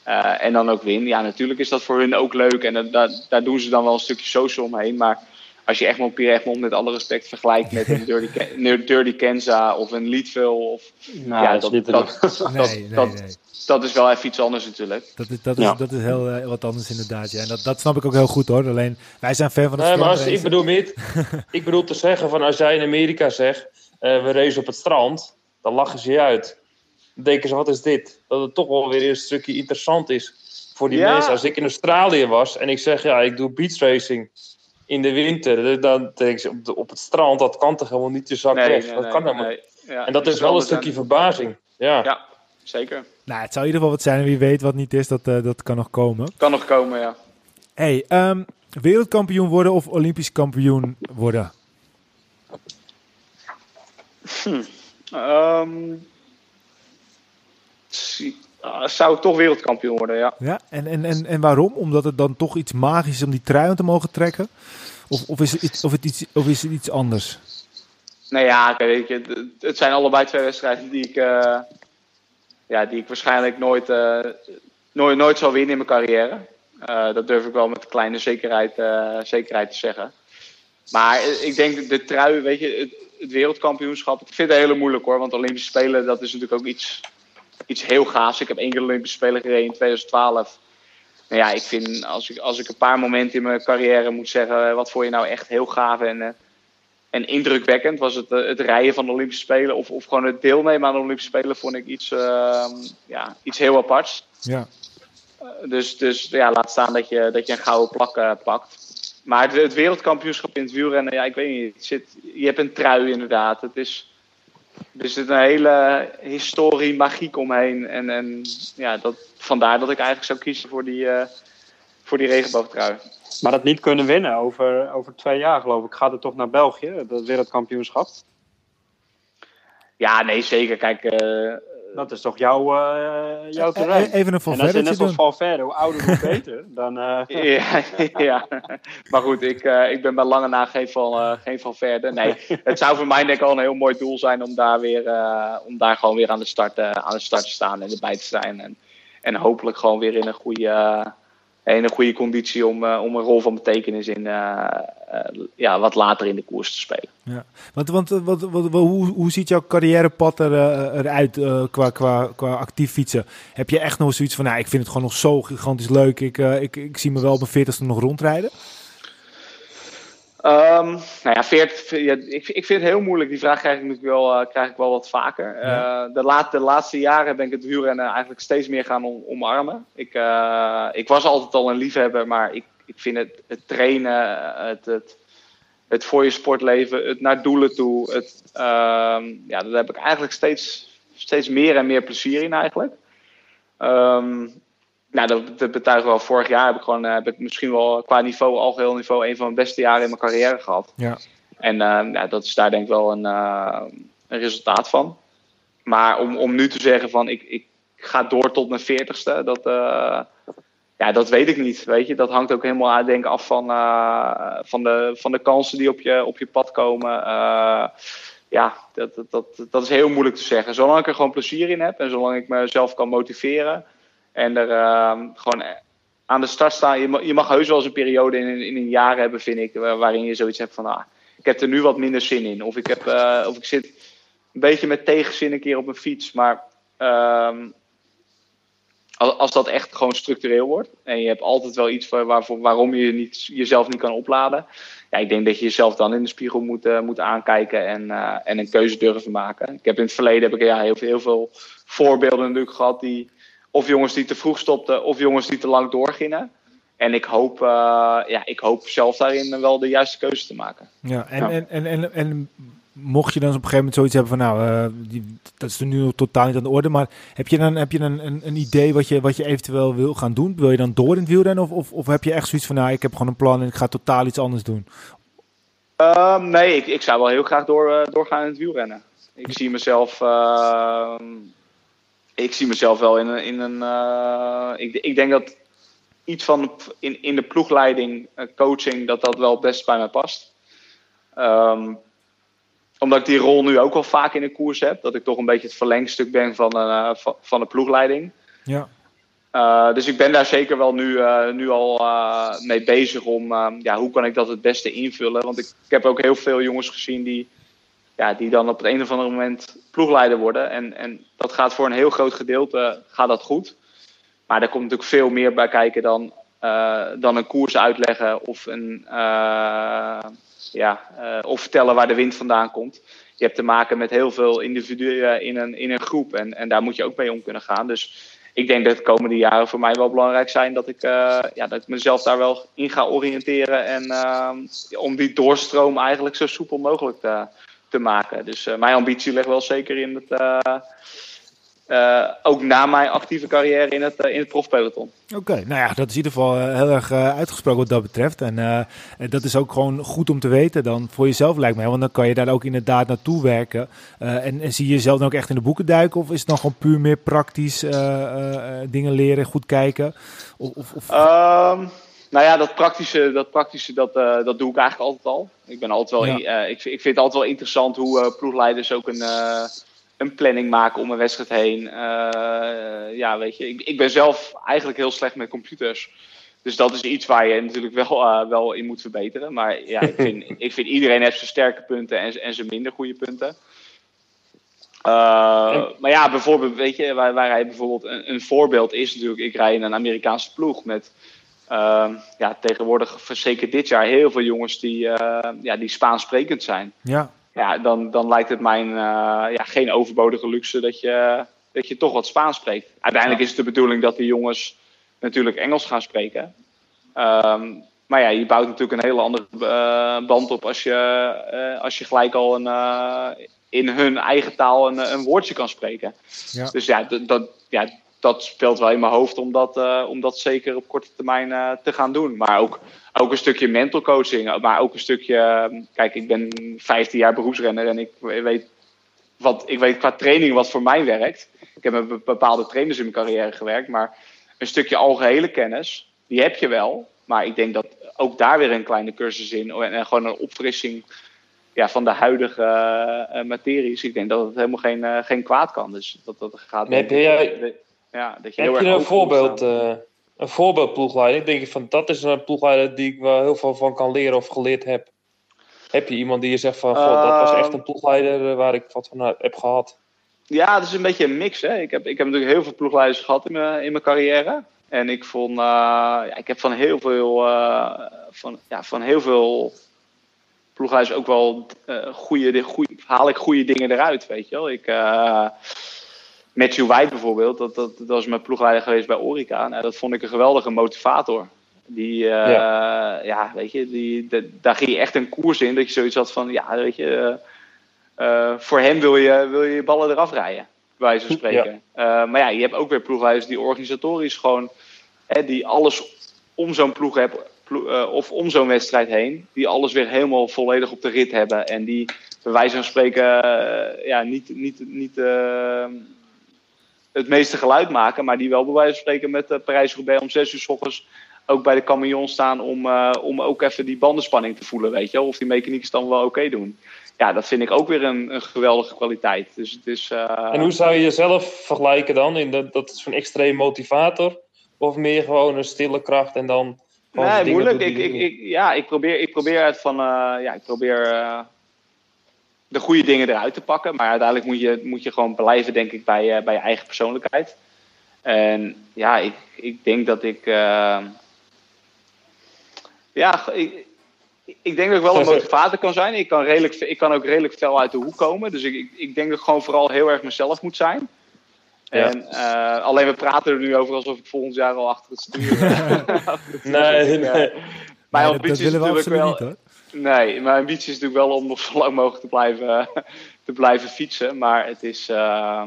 eh, en dan ook win. Ja, natuurlijk is dat voor hun ook leuk. En dat- daar, daar doen ze dan wel een stukje social omheen. Maar als je Egmond Pier Egmond met alle respect vergelijkt met een Dirty, Ken- een Dirty Kenza of een Leadville. Of, Nou, ja, dat dat, nee, dat, nee, dat, nee. dat is wel even iets anders natuurlijk. Dat is, dat is, Ja. dat is heel eh, wat anders inderdaad. Ja. En dat, dat snap ik ook heel goed hoor. Alleen wij zijn fan van het Nee, maar als, ik bedoel niet. ik bedoel te zeggen van als jij in Amerika zegt, eh, we racen op het strand, dan lachen ze je uit. Denken ze, wat is dit? Dat het toch wel weer een stukje interessant is voor die Ja. mensen. Als ik in Australië was en ik zeg, ja, ik doe beach racing in de winter, dan denken ze, op, de- op het strand, dat kan toch helemaal niet je zak Nee, weg? nee, dat nee, kan helemaal nee. Ja, En dat is wel een stukje zijn- verbazing. Ja. Ja, zeker. Nou, het zou in ieder geval wat zijn. En wie weet wat niet is, dat, eh, dat kan nog komen. Kan nog komen, ja. Hey, ehm, wereldkampioen worden of olympisch kampioen worden? Ehm, zie- ah, zou ik toch wereldkampioen worden, ja. Ja, en, en, en, en waarom? Omdat het dan toch iets magisch is om die trui te mogen trekken? Of, of, is, het iets, of, het iets, of is het iets anders? Nou ja, weet je, het- zijn allebei twee wedstrijden die ik, eh, ja, die ik waarschijnlijk nooit, eh, nooit, nooit zal winnen in mijn carrière. Eh, dat durf ik wel met kleine zekerheid, zekerheid te zeggen. Maar ik denk de trui, weet je, het, het wereldkampioenschap, ik vind het heel moeilijk hoor. Want Olympische Spelen, dat is natuurlijk ook iets, iets heel gaafs. Ik heb één keer de Olympische Spelen gereden in 2012. Nou ja, ik vind, als ik, als ik een paar momenten in mijn carrière moet zeggen, eh, wat vond je nou echt heel gaaf en, eh, en indrukwekkend, was het eh, het rijden van de Olympische Spelen of, of gewoon het deelnemen aan de Olympische Spelen, vond ik iets, eh, ja, iets heel aparts. Ja, Dus, dus ja, laat staan dat je, dat je een gouden plak pakt. Maar het, het wereldkampioenschap in het wielrennen, ja, ik weet niet. Het zit, je hebt een trui inderdaad. Het is, er zit een hele historie, magiek omheen. En, en ja, dat, vandaar dat ik eigenlijk zou kiezen voor die, eh voor die regenboogtrui. Maar dat niet kunnen winnen over, over twee jaar, geloof ik, gaat het toch naar België, dat wereldkampioenschap? Ja, nee, zeker. Kijk, eh, Dat is toch jouw, eh jouw E- terrein? e- even een en als je Valverde net als Valverde, hoe ouder hoe beter, dan... eh, ja, ja, maar goed, ik, eh, ik ben bij lange na geen van, eh, geen van verder. Nee, het zou voor mij denk ik al een heel mooi doel zijn om daar, weer, eh, om daar gewoon weer aan de, start, eh, aan de start te staan en erbij te zijn. En, en hopelijk gewoon weer in een goede, in een goede conditie om, eh, om een rol van betekenis in ja, wat later in de koers te spelen. Want, want eh, wat, wat, wat- hoe, hoe ziet jouw carrièrepad er, eh, eruit eh, qua, qua, qua actief fietsen? Heb je echt nog zoiets van, nou, ik vind het gewoon nog zo gigantisch leuk. Ik, eh, ik, ik zie me wel op mijn veertigste nog rondrijden. Ehm, nou ja, 40, ja, ik, ik vind het heel moeilijk. Die vraag krijg ik natuurlijk wel, eh, krijg ik wel wat vaker. Ja. Eh, de, laat, de laatste jaren ben ik het wielrennen eigenlijk steeds meer gaan om- omarmen. Ik, eh, ik was altijd al een liefhebber, maar ik, ik vind het, het trainen, het, het, het voor je sportleven, het naar doelen toe, het, ehm, ja, daar heb ik eigenlijk steeds, steeds meer en meer plezier in eigenlijk. Ehm, nou, dat, dat betuigen wel. Vorig jaar heb ik gewoon, eh, heb ik misschien wel qua niveau, algeheel niveau, een van mijn beste jaren in mijn carrière gehad. Ja. En eh, ja, dat is daar denk ik wel een, eh, een resultaat van. Maar om, om nu te zeggen van ik, ik ga door tot mijn veertigste, dat, eh, ja, dat weet ik niet. Weet je? Dat hangt ook helemaal denk af van, eh, van, de, van de kansen die op je, op je pad komen. Eh, ja, dat, dat, dat, dat is heel moeilijk te zeggen. Zolang ik er gewoon plezier in heb en zolang ik mezelf kan motiveren en er eh, gewoon aan de start staan. Je mag, je mag heus wel eens een periode in, in een jaar hebben, vind ik, waar- waarin je zoiets hebt van, ah, ik heb er nu wat minder zin in. Of ik, heb, eh, of ik zit een beetje met tegenzin een keer op mijn fiets. Maar ehm, als, als dat echt gewoon structureel wordt en je hebt altijd wel iets waar, waarvoor, waarom je niet, jezelf niet kan opladen. Ja, ik denk dat je jezelf dan in de spiegel moet, eh, moet aankijken en, eh, en een keuze durven maken. Ik heb in het verleden heb ik, ja, heel, veel- heel veel voorbeelden natuurlijk gehad die of jongens die te vroeg stopten of jongens die te lang doorgingen. En ik hoop, eh, ja, ik hoop zelf daarin wel de juiste keuze te maken. Ja, en, Ja. En, en, en, en mocht je dan op een gegeven moment zoiets hebben van, nou, eh, die, dat is er nu totaal niet aan de orde, maar heb je dan, heb je dan een, een idee wat je, wat je eventueel wil gaan doen? Wil je dan door in het wielrennen of, of, of heb je echt zoiets van, nou, ik heb gewoon een plan en ik ga totaal iets anders doen? Ehm, nee, ik, ik zou wel heel graag door, eh, doorgaan in het wielrennen. Ik zie mezelf, ehm, ik zie mezelf wel in een. In een eh, ik, ik denk dat iets van in, in de ploegleiding, coaching, dat dat wel best bij mij past. Ehm, omdat ik die rol nu ook wel vaak in de koers heb. Dat ik toch een beetje het verlengstuk ben van, eh, van, van de ploegleiding. Ja. Uh, dus ik ben daar zeker wel nu, uh, nu al mee bezig om, ja, hoe kan ik dat het beste invullen. Want ik, ik, heb ook heel veel jongens gezien die, ja, die dan op het een of andere moment ploegleider worden. En, en dat gaat voor een heel groot gedeelte gaat dat goed. Maar er komt natuurlijk veel meer bij kijken dan, dan een koers uitleggen of, een, ja, of vertellen waar de wind vandaan komt. Je hebt te maken met heel veel individuen in een, in een groep en, en daar moet je ook mee om kunnen gaan. Dus ik denk dat de komende jaren voor mij wel belangrijk zijn dat ik, uh, ja, dat ik mezelf daar wel in ga oriënteren. En om die doorstroom eigenlijk zo soepel mogelijk te, te maken. Dus mijn ambitie ligt wel zeker in het. Ook na mijn actieve carrière in het, in het profpeloton. Oké, okay, nou ja, dat is in ieder geval heel erg uitgesproken wat dat betreft. En dat is ook gewoon goed om te weten dan voor jezelf lijkt mij. Want dan kan je daar ook inderdaad naartoe werken. En, en, zie je jezelf dan ook echt in de boeken duiken? Of is het dan gewoon puur meer praktisch dingen leren, goed kijken? Of, of... Um, nou ja, dat praktische, dat, praktische dat, dat doe ik eigenlijk altijd al. Ik, ben altijd wel, ja. ik, ik, vind het altijd wel interessant hoe ploegleiders ook een een planning maken om een wedstrijd heen. Uh, ja, weet je, ik, ik, ben zelf eigenlijk heel slecht met computers. Dus dat is iets waar je natuurlijk wel, uh, wel in moet verbeteren. Maar ja, ik vind, ik vind iedereen heeft zijn sterke punten en, en zijn minder goede punten. Uh, maar ja, bijvoorbeeld, weet je, waar, waar hij bijvoorbeeld een, een, voorbeeld is natuurlijk, ik rij in een Amerikaanse ploeg met ja, tegenwoordig, zeker dit jaar, heel veel jongens die, ja, die Spaans sprekend zijn. Ja ja, dan, dan lijkt het mij uh, ja, geen overbodige luxe dat je, dat je toch wat Spaans spreekt. Uiteindelijk is het de bedoeling dat de jongens natuurlijk Engels gaan spreken. Um, maar ja, je bouwt natuurlijk een hele andere uh, band op als je, uh, als je gelijk al een, in hun eigen taal een, een woordje kan spreken. Ja. Dus ja dat, ja, dat speelt wel in mijn hoofd om dat, uh, om dat zeker op korte termijn uh, te gaan doen. Maar ook, ook een stukje mental coaching. Maar ook een stukje. Kijk, ik ben 15 jaar beroepsrenner en ik weet, wat, ik weet qua training wat voor mij werkt. Ik heb met bepaalde trainers in mijn carrière gewerkt. Maar een stukje algehele kennis, die heb je wel. Maar ik denk dat ook daar weer een kleine cursus in. En, gewoon een opfrissing ja, van de huidige uh, materies. Ik denk dat het helemaal geen, geen kwaad kan. Dus dat, dat gaat. heb jij, ja, dat je Heb je een voorbeeld, uh, een voorbeeldploegleider? Ik denk van dat is een ploegleider die ik wel heel veel van kan leren of geleerd heb. Heb je iemand die je zegt van, dat was echt een ploegleider eh, waar ik wat van heb gehad? Ja, het is een beetje een mix. Hè. Ik, heb, ik heb natuurlijk heel veel ploegleiders gehad in mijn, in mijn carrière. En ik vond, uh, ja, ik heb van heel veel, uh, van, ja, van heel veel ploegleiders ook wel uh, goede, goede, haal ik goede dingen eruit, weet je wel. Ik, Matthew White bijvoorbeeld, dat, dat, dat was mijn ploegleider geweest bij Orica. Nou, dat vond ik een geweldige motivator. Die, uh, ja. ja. weet je, die, de, daar ging je echt een koers in. Dat je zoiets had van, ja, weet je, uh, voor hem wil je, wil je je ballen eraf rijden, bij wijze van spreken. Ja. Uh, maar ja, je hebt ook weer ploegleiders die organisatorisch gewoon, hè, die alles om zo'n ploeg hebben, of om zo'n wedstrijd heen, die alles weer helemaal volledig op de rit hebben. En die, bij wijze van spreken, ja, niet, niet, niet het meeste geluid maken, maar die wel bij wijze van spreken met de Parijs-Roubaix om zes uur s ochtends ook bij de camion staan om, uh, om ook even die bandenspanning te voelen, weet je Of die mechaniekers dan wel oké okay doen. Ja, dat vind ik ook weer een, een geweldige kwaliteit. Dus het is, uh... En hoe zou je jezelf vergelijken dan? In de, dat is een extreem motivator? Of meer gewoon een stille kracht en dan... Nee, moeilijk. Ik, ik, ik, ja, ik probeer, ik probeer het van... Uh, ja, ik probeer de goede dingen eruit te pakken. Maar uiteindelijk moet je, moet je gewoon blijven, denk ik, bij, uh, bij je eigen persoonlijkheid. En ja, ik, ik denk dat ik. Uh, ja, ik, ik denk dat ik wel een motivator kan zijn. Ik kan, redelijk, ik kan ook redelijk fel uit de hoek komen. Dus ik, ik, ik denk dat ik gewoon vooral heel erg mezelf moet zijn. Ja. En uh, alleen we praten er nu over alsof ik volgend jaar al achter het stuur. nee, nee. Mijn ambitie is natuurlijk wel. Niet, hoor. Nee, mijn ambitie is natuurlijk wel om nog zo lang mogelijk te blijven, te blijven fietsen. Maar het is. Uh, ja,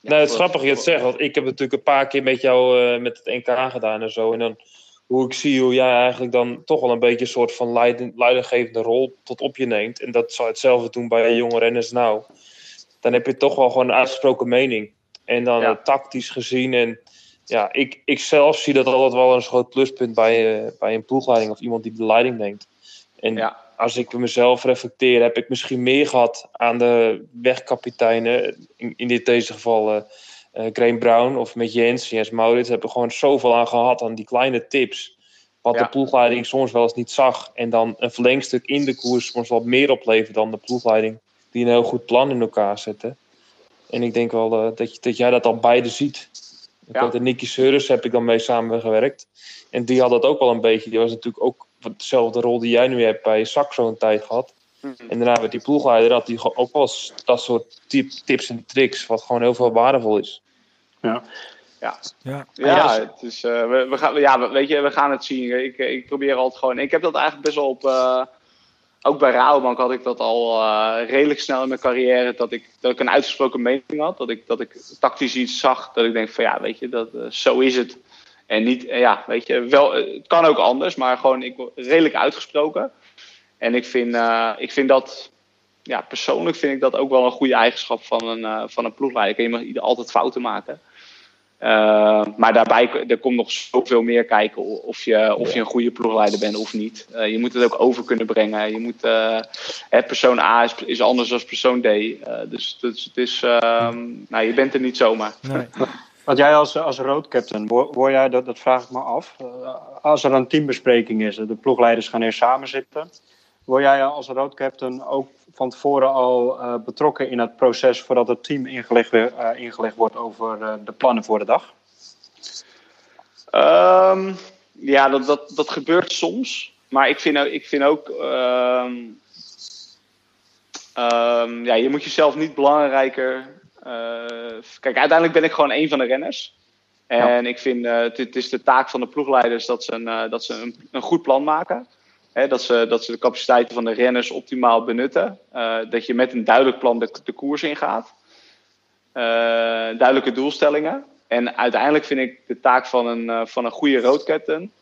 nou, het is grappig je het zegt. Want ik heb natuurlijk een paar keer met jou uh, met het NK gedaan en zo. En dan hoe ik zie hoe jij eigenlijk dan toch wel een beetje een soort van leidinggevende rol tot op je neemt. En dat zou hetzelfde doen bij jonge renners nou. Dan heb je toch wel gewoon een uitgesproken mening. En dan tactisch gezien. En ja, ik, ik zelf zie dat altijd wel een groot pluspunt bij, uh, bij een ploegleiding of iemand die de leiding neemt. En als ik mezelf reflecteer, heb ik misschien meer gehad aan de wegkapiteinen. In, in dit deze geval uh, uh, Graham Brown of met Jens, Jens Maurits. Hebben gewoon zoveel aan gehad aan die kleine tips. Wat de ploegleiding soms wel eens niet zag. En dan een verlengstuk in de koers soms wat meer oplevert dan de ploegleiding. Die een heel goed plan in elkaar zetten. En ik denk wel uh, dat, je, dat jij dat al beide ziet. Ja. de Nicky Seurus heb ik dan mee samengewerkt. En die had dat ook wel een beetje. Die was natuurlijk ook dezelfde rol die jij nu hebt bij Saxo een tijd gehad. Mhm. En daarna met die ploegleider had hij ook wel dat soort tips en tricks, wat gewoon heel veel waardevol is. Ja. Ja, ja. ja het is, uh, we, we, gaan, ja, weet je, we gaan het zien. Ik, ik probeer altijd gewoon. Ik heb dat eigenlijk best wel op. Uh, ook bij Rabobank had ik dat al uh, redelijk snel in mijn carrière. Dat ik, dat ik een uitgesproken mening had. Dat ik, dat ik tactisch iets zag. Dat ik denk van ja, weet je, dat, zo is het. En niet, ja, weet je, wel, het kan ook anders, maar gewoon ik, redelijk uitgesproken. En ik vind, uh, ik vind dat, ja, persoonlijk vind ik dat ook wel een goede eigenschap van een, van een ploegleider. Je mag altijd fouten maken. Maar daarbij er komt nog zoveel meer kijken of je, of je een goede ploegleider bent of niet. je moet het ook over kunnen brengen. Je moet, persoon A is, is, anders dan persoon D. dus, dus het is, ehm, nou, je bent er niet zomaar. Nee. Wat jij als, als roadcaptain, word jij, dat, dat vraag ik me af. als er een teambespreking is, de ploegleiders gaan eerst samen zitten. Word jij als roadcaptain ook van tevoren al uh, betrokken in het proces voordat het team ingelegd, uh, ingelegd wordt over de plannen voor de dag? Um, ja, dat, dat, dat gebeurt soms. Maar ik vind, ik vind ook. Um, um, ja, je moet jezelf niet belangrijker. Kijk, uiteindelijk ben ik gewoon een van de renners. En ja. ik vind het is de taak van de ploegleiders dat ze een, dat ze een, een goed plan maken dat, ze, dat ze de capaciteiten van de renners optimaal benutten. Dat je met een duidelijk plan de, de koers ingaat. Duidelijke doelstellingen. En uiteindelijk vind ik de taak van een, van een goede roodketten,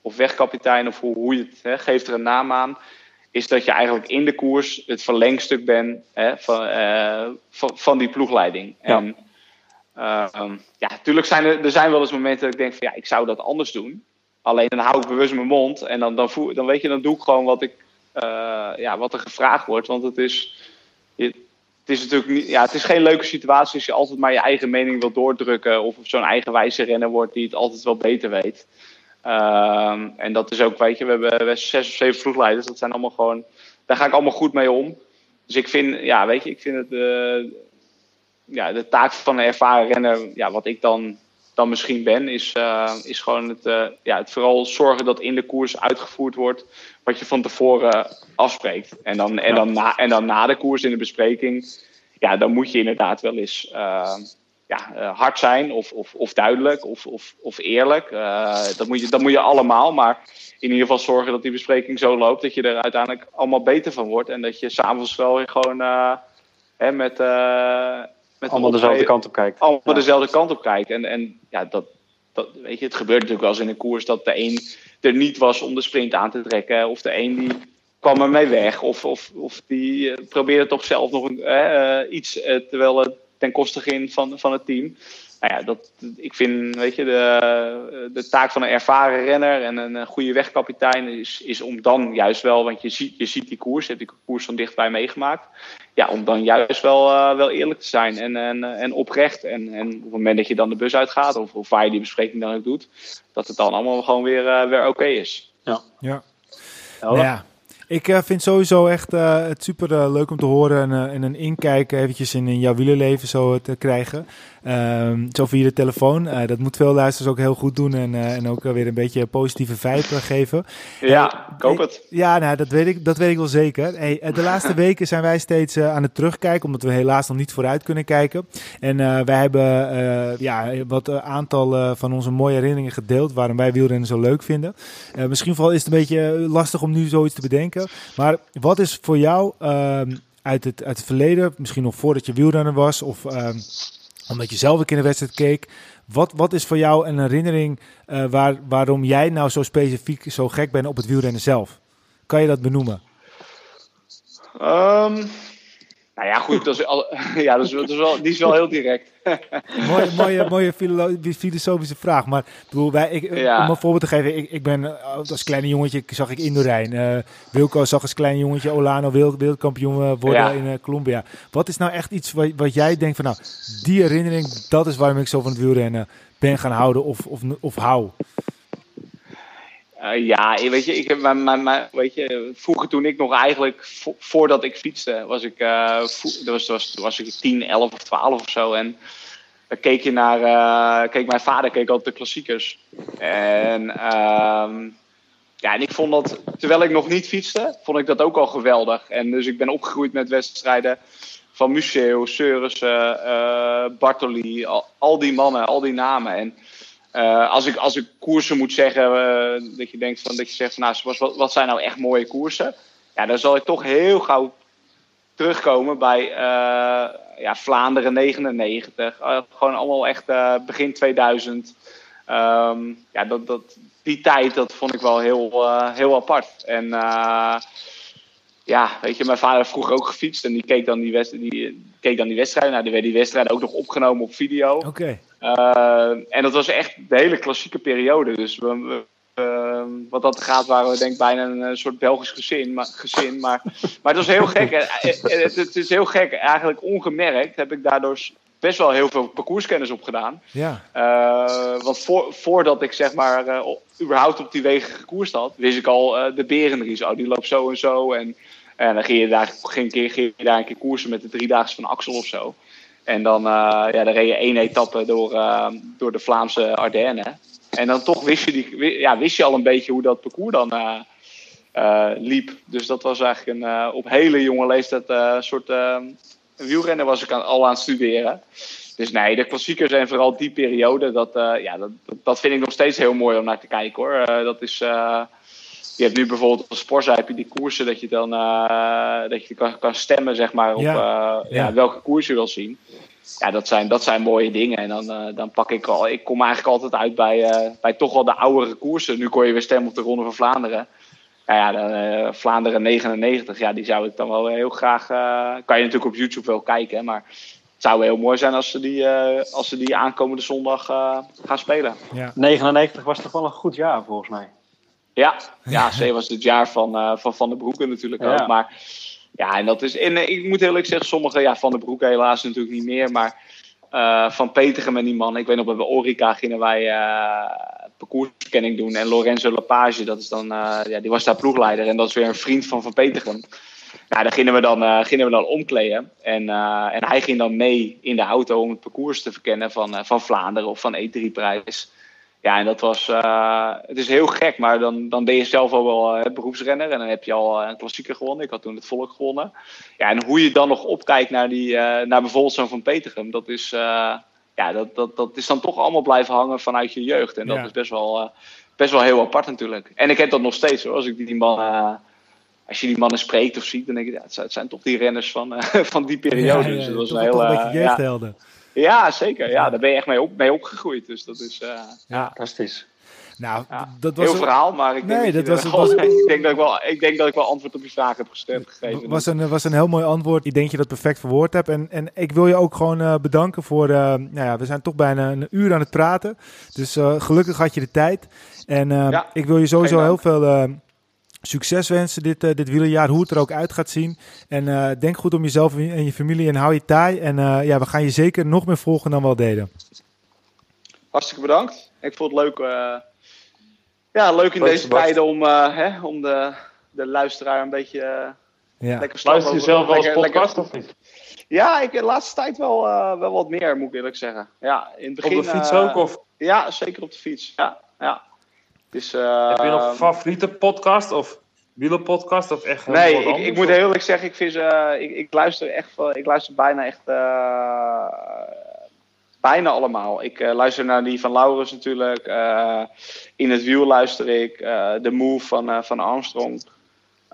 of wegkapitein, of hoe, hoe je het he, geeft er een naam aan, is dat je eigenlijk in de koers het verlengstuk bent he, van, van, van, die ploegleiding. Ja. En ja, natuurlijk zijn er, er zijn wel eens momenten dat ik denk van ja, ik zou dat anders doen. Alleen dan hou ik bewust mijn mond en dan, dan, voel, dan weet je, dan doe ik gewoon wat, ik, uh, ja, wat er gevraagd wordt. Want het is, het is natuurlijk niet, ja, het is geen leuke situatie als je altijd maar je eigen mening wil doordrukken. Of zo'n eigenwijze renner wordt die het altijd wel beter weet. Uh, en dat is ook, weet je, we hebben zes of zeven vroegleiders. Dat zijn allemaal gewoon, daar ga ik allemaal goed mee om. Dus ik vind, ja, weet je, ik vind het, uh, ja, de taak van een ervaren renner, ja, wat ik dan dan misschien ben, is, uh, is gewoon het, uh, ja, het vooral zorgen dat in de koers uitgevoerd wordt wat je van tevoren afspreekt. En dan, en dan, na, en dan na de koers in de bespreking, ja, dan moet je inderdaad wel eens ja, hard zijn of, of, of duidelijk of, of, of eerlijk. dat, moet je, dat moet je allemaal, maar in ieder geval zorgen dat die bespreking zo loopt dat je er uiteindelijk allemaal beter van wordt. En dat je s'avonds wel weer gewoon hè, met met allemaal dezelfde kant op kijkt. Allemaal dezelfde kant op kijkt. En, en ja, dat, dat, weet je, het gebeurt natuurlijk wel eens in een koers dat de een er niet was om de sprint aan te trekken. Of de een die kwam ermee weg. Of, of, of die uh, probeerde toch zelf nog een, uh, iets, uh, terwijl het ten koste ging van, van het team nou ja, dat, ik vind, weet je, de, de taak van een ervaren renner en een goede wegkapitein is, is om dan juist wel, want je ziet, je ziet die koers, je hebt die koers van dichtbij meegemaakt. Ja, om dan juist wel, uh, wel eerlijk te zijn en, en, en oprecht. En, en op het moment dat je dan de bus uitgaat, of, of waar je die bespreking dan ook doet, dat het dan allemaal gewoon weer, uh, weer oké is. Ja. Ja. ja. Ik uh, vind sowieso echt uh, het super uh, leuk om te horen en, en een inkijk eventjes in, in jouw wielerleven zo te krijgen. Um, zo via de telefoon. Uh, dat moet veel luisteraars ook heel goed doen en, uh, en ook weer een beetje positieve vibe geven. Ja, ik hoop het. Ja, nou, dat, weet ik, dat weet ik wel zeker. Hey, de laatste weken zijn wij steeds aan het terugkijken, omdat we helaas nog niet vooruit kunnen kijken. En wij hebben ja, wat aantal van onze mooie herinneringen gedeeld, waarom wij wielrennen zo leuk vinden. misschien vooral is het een beetje lastig om nu zoiets te bedenken. Maar wat is voor jou ehm, uit, het, uit het verleden, misschien nog voordat je wielrenner was, of... Ehm, omdat je zelf keer in de wedstrijd keek. Wat, wat is voor jou een herinnering waar, waarom jij nou zo specifiek zo gek bent op het wielrennen zelf? Kan je dat benoemen? Um, nou ja, goed, dat is, al, ja, dat is, dat is wel, die is wel heel direct. mooie, mooie, mooie filosofische vraag. Maar bedoel, wij, ik, om een voorbeeld te geven, ik, ik ben eh, als kleine jongetje zag ik Indorijn. Uh, Wilco zag als klein jongetje Olano wereld, wereldkampioen uh, worden in uh, Colombia. Wat is nou echt iets wat, wat jij denkt van, nou, die herinnering, dat is waarom ik zo van het wielrennen ben gaan houden of, of, of hou? Uh, ja, weet je, ik weet je, vroeger toen ik nog eigenlijk, voordat ik fietste, was ik, uh, was, was, was ik 10, 11 of 12 of zo. En dan keek je naar, uh, keek mijn vader keek altijd de klassiekers. En, uh, ja, en ik vond dat, terwijl ik nog niet fietste, vond ik dat ook al geweldig. En dus ik ben opgegroeid met wedstrijden van Museo, Seurissen, Bartoli, al, al die mannen, al die namen. En uh, als, ik, als ik koersen moet zeggen, uh, dat je denkt van, dat je zegt van, nou, wat, wat zijn nou echt mooie koersen? Ja, dan zal ik toch heel gauw terugkomen bij uh, ja, Vlaanderen 99. gewoon allemaal echt begin 2000. Um, ehm, ja, dat, dat, die tijd, dat vond ik wel heel, heel apart. En ja, weet je, mijn vader vroeger ook gefietst en die keek dan die, wedst die, keek dan die wedstrijden. Nou, die werden die wedstrijden ook nog opgenomen op video. Oké. Uh, en dat was echt de hele klassieke periode. Dus we, uh, wat dat gaat, waren we denk ik bijna een soort Belgisch gezin. Maar, gezin, maar, maar het was heel gek. het, het, is heel gek. Eigenlijk ongemerkt heb ik daardoor best wel heel veel parcourskennis opgedaan. Ja. Uh, want voor, voordat ik zeg maar überhaupt op die wegen gekoerst had, wist ik al de Berenries. Oh, die loopt zo en zo. En, en dan ging je, daar, ging, ging je daar een keer koersen met de driedaagse van Axel of zo. En dan, uh, ja, dan reed je één etappe door, uh, door de Vlaamse Ardennen. En dan toch wist je, die, ja, wist je al een beetje hoe dat parcours dan uh, liep. Dus dat was eigenlijk een, op hele jonge leeftijd soort wielrennen was ik al aan het studeren. Dus nee, de klassiekers en vooral die periode, dat, ja, dat, dat vind ik nog steeds heel mooi om naar te kijken hoor. dat is je hebt nu bijvoorbeeld op Sporza heb je die koersen dat je dan uh, dat je kan, kan stemmen zeg maar, op ja. Uh, ja. welke koers je wil zien. Ja, dat zijn, dat zijn mooie dingen. En dan, uh, dan pak ik al. Ik kom eigenlijk altijd uit bij, bij toch wel de oudere koersen. Nu kon je weer stemmen op de Ronde van Vlaanderen. Nou ja, dan, Vlaanderen 99, ja, die zou ik dan wel heel graag. kan je natuurlijk op YouTube wel kijken, maar het zou heel mooi zijn als ze die, als ze die aankomende zondag gaan spelen. Ja. 99 was toch wel een goed jaar volgens mij. Ja, ja C was het jaar van uh, Van, van de Broeken natuurlijk ook. Maar ja, en dat is. En uh, ik moet eerlijk zeggen, sommige, ja, Van de Broeken helaas natuurlijk niet meer. Maar uh, Van Petergem en die man, ik weet nog, bij Orica gingen wij parcourskenning doen. En Lorenzo Lapage, dat is dan, ja, die was daar ploegleider. En dat is weer een vriend van Van Petergem. Nou, daar gingen we dan, gingen we dan omkleden. En, en hij ging dan mee in de auto om het parcours te verkennen van, van Vlaanderen of van E3-prijs. Ja, en dat was. Uh, het is heel gek, maar dan, dan ben je zelf al wel uh, beroepsrenner. En dan heb je al een klassieker gewonnen. Ik had toen het volk gewonnen. Ja, en hoe je dan nog opkijkt naar, die, uh, naar bijvoorbeeld zo'n Van Petergem, dat is. ja, dat, dat, dat is dan toch allemaal blijven hangen vanuit je jeugd. En dat ja. is best wel, best wel heel apart natuurlijk. En ik heb dat nog steeds hoor. Als ik die man. als je die mannen spreekt of ziet, dan denk je, ja, het zijn toch die renners van, van die periode. Ja, dus dat was een heel. Een beetje jeugdhelden. Ja, zeker. Ja, daar ben je echt mee, op, mee opgegroeid. Dus dat is uh, ja. fantastisch. Nou, ja, dat was heel verhaal, maar ik denk, nee, dat, was, was, ik, denk dat ik, wel, ik denk dat ik wel antwoord op je vraag heb gesteld, gegeven. was een, was een heel mooi antwoord. Ik denk je dat perfect verwoord hebt. En, en ik wil je ook gewoon uh, bedanken voor... Uh, nou ja, we zijn toch bijna een uur aan het praten. Dus uh, gelukkig had je de tijd. En ja, ik wil je sowieso heel veel succes wensen dit, uh, dit wielerjaar, hoe het er ook uit gaat zien. En uh, denk goed om jezelf en je familie en hou je taai. En uh, ja, we gaan je zeker nog meer volgen dan we al deden. Hartstikke bedankt. Ik vond het leuk, ja, leuk in deze tijden om, hè, om de, de luisteraar een beetje ja. lekker Luister je zelf wel als podcast of niet? Ja, ik de laatste tijd wel, wel wat meer, moet ik eerlijk zeggen. Ja, in het begin, op de fiets ook? Of? Ja, zeker op de fiets. Ja, ja. Dus, uh, Heb je nog een favoriete podcast of wielerpodcast of echt Nee, ik, ik, moet heel eerlijk zeggen, ik, vind, uh, ik, ik, luister echt, ik luister bijna echt, uh, bijna allemaal. Ik uh, luister naar die van Laurens natuurlijk. in het wiel luister ik. de Move van, van Armstrong.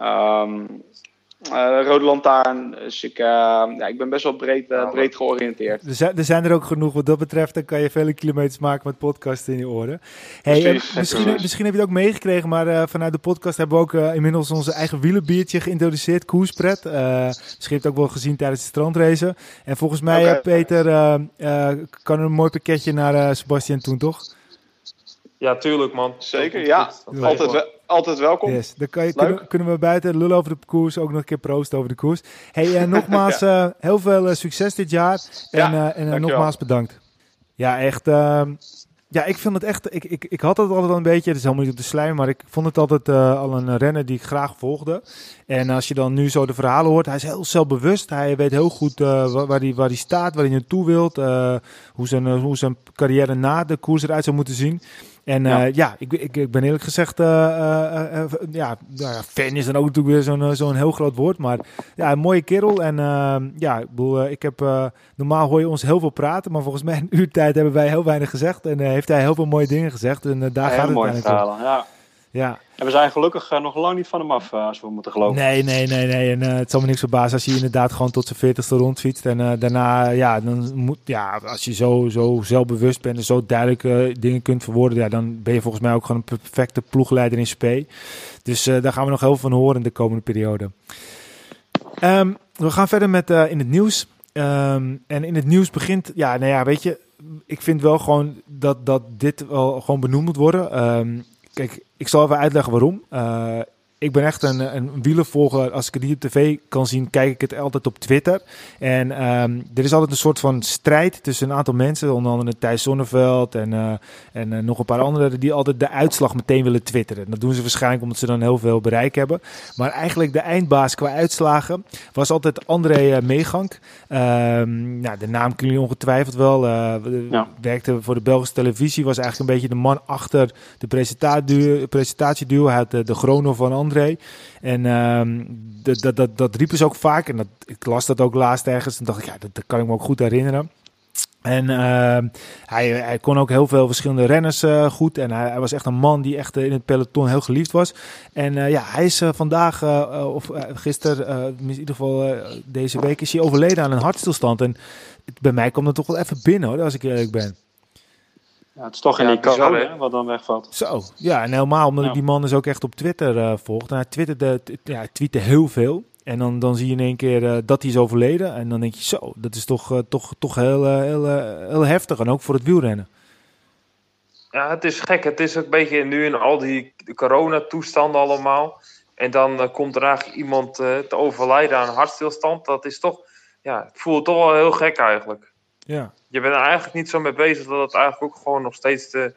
Um, uh, Rode Lantaarn. Dus ik, uh, ja, ik ben best wel breed, uh, breed georiënteerd. Er zijn, er zijn er ook genoeg wat dat betreft. Dan kan je vele kilometers maken met podcasten in je oren. Hey, precies, misschien, misschien heb je het ook meegekregen, maar vanuit de podcast hebben we ook inmiddels onze eigen wielenbiertje geïntroduceerd. Koerspret. misschien heb je het ook wel gezien tijdens de strandrace. En volgens mij, okay. Peter, kan er een mooi pakketje naar Sebastian toen, toch? Ja, tuurlijk man. Zeker, ja. Altijd, altijd welkom. Yes. Dan kan je, kunnen, kunnen, we buiten lullen over de koers, ook nog een keer proosten over de koers. Hey, en nogmaals, ja. uh, heel veel uh, succes dit jaar. En, ja, uh, en nogmaals bedankt. Ja, echt. Ehm, ja, ik vind het echt. Ik, ik, ik had het altijd al een beetje. Het is helemaal niet op de slijm. Maar ik vond het altijd al een renner die ik graag volgde. En als je dan nu zo de verhalen hoort. Hij is heel zelfbewust. Hij weet heel goed waar, hij, waar hij staat. Waar hij naartoe wilt. hoe, zijn, hoe zijn carrière na de koers eruit zou moeten zien. En ja, uh, ja ik, ik, ik, ben eerlijk gezegd, uh, uh, ja, ja, fan is dan ook natuurlijk weer zo'n zo'n heel groot woord. Maar ja, een mooie kerel. En ja, ik bedoel, ik heb, normaal hoor je ons heel veel praten. Maar volgens mij in een uurtijd hebben wij heel weinig gezegd. En heeft hij heel veel mooie dingen gezegd. En daar gaat het mooi verhalen, ja. Ja. En we zijn gelukkig uh, nog lang niet van hem af, uh, als we moeten geloven. Nee, nee, nee, nee. En uh, het zal me niks verbazen als je inderdaad gewoon tot zijn veertigste rondfietst. En daarna, ja, dan moet, ja, als je zo, zo zelfbewust bent en zo duidelijk dingen kunt verwoorden, ja, dan ben je volgens mij ook gewoon een perfecte ploegleider in SP. Dus daar gaan we nog heel veel van horen de komende periode. Um, we gaan verder met in het nieuws. Um, en in het nieuws begint, ja, nou ja, weet je, ik vind wel gewoon dat, dat dit wel gewoon benoemd moet worden. Um, Kijk, ik zal even uitleggen waarom. Ik ben echt een, een wielervolger. Als ik het niet op tv kan zien, kijk ik het altijd op Twitter. En um, er is altijd een soort van strijd tussen een aantal mensen. Onder andere Thijs Zonneveld en, uh, en uh, nog een paar anderen. Die altijd de uitslag meteen willen twitteren. Dat doen ze waarschijnlijk omdat ze dan heel veel bereik hebben. Maar eigenlijk de eindbaas qua uitslagen was altijd André uh, Meegank. Um, nou, de naam kun je ongetwijfeld wel. Ja. Werkte voor de Belgische televisie. Was eigenlijk een beetje de man achter de presentatieduo. Hij had de, de Grono van André André. En um, dat, dat, dat, dat riepen ze ook vaak. En dat, ik las dat ook laatst ergens. En dacht ik, ja, dat, dat kan ik me ook goed herinneren. En uh, hij, hij, kon ook heel veel verschillende renners uh, goed. En hij, hij, was echt een man die echt in het peloton heel geliefd was. En uh, ja, hij is vandaag, of gisteren, in ieder geval deze week, is hij overleden aan een hartstilstand. En bij mij komt het toch wel even binnen hoor, als ik eerlijk ben. Ja, het is toch een ja, wat dan wegvalt. Zo, ja, en helemaal omdat ik die man dus ook echt op Twitter uh, volg. En hij twitterde, ja, hij tweette heel veel. En dan, dan zie je in één keer uh, dat hij is overleden. En dan denk je, zo, dat is toch, uh, toch, toch heel, heel, heel heftig. En ook voor het wielrennen. Ja, het is gek. Het is ook een beetje nu in al die coronatoestanden allemaal. En dan komt er eigenlijk iemand te overlijden aan hartstilstand. Dat is toch, ja, het voelt toch wel heel gek eigenlijk. Ja. Je bent er eigenlijk niet zo mee bezig dat het eigenlijk ook gewoon nog steeds de,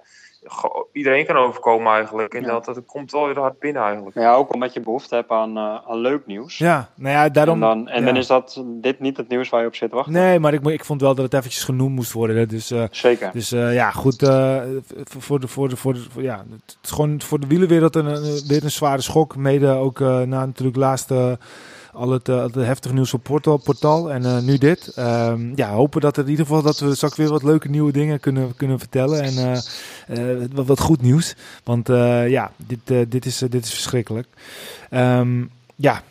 iedereen kan overkomen eigenlijk. En dat, dat komt wel weer hard binnen eigenlijk. Ja, ook omdat je behoefte hebt aan, uh, aan leuk nieuws. Ja, nou ja, daarom... En, dan, en dan is dat dit niet het nieuws waar je op zit wachten. Nee, maar ik, ik vond wel dat het eventjes genoemd moest worden. Dus, uh, Zeker. Dus uh, ja, goed. voor, de, voor, de, voor, de, voor, ja, het is gewoon voor de wielenwereld een, een, weer een zware schok. Mede ook na natuurlijk laatste al het, uh, het heftige nieuws op portal, en uh, nu dit. Um, ja, hopen dat in ieder geval dat we straks weer wat leuke nieuwe dingen kunnen, kunnen vertellen en uh, wat, wat, goed nieuws. Want ja, dit, dit, is, dit is verschrikkelijk. Um, ja,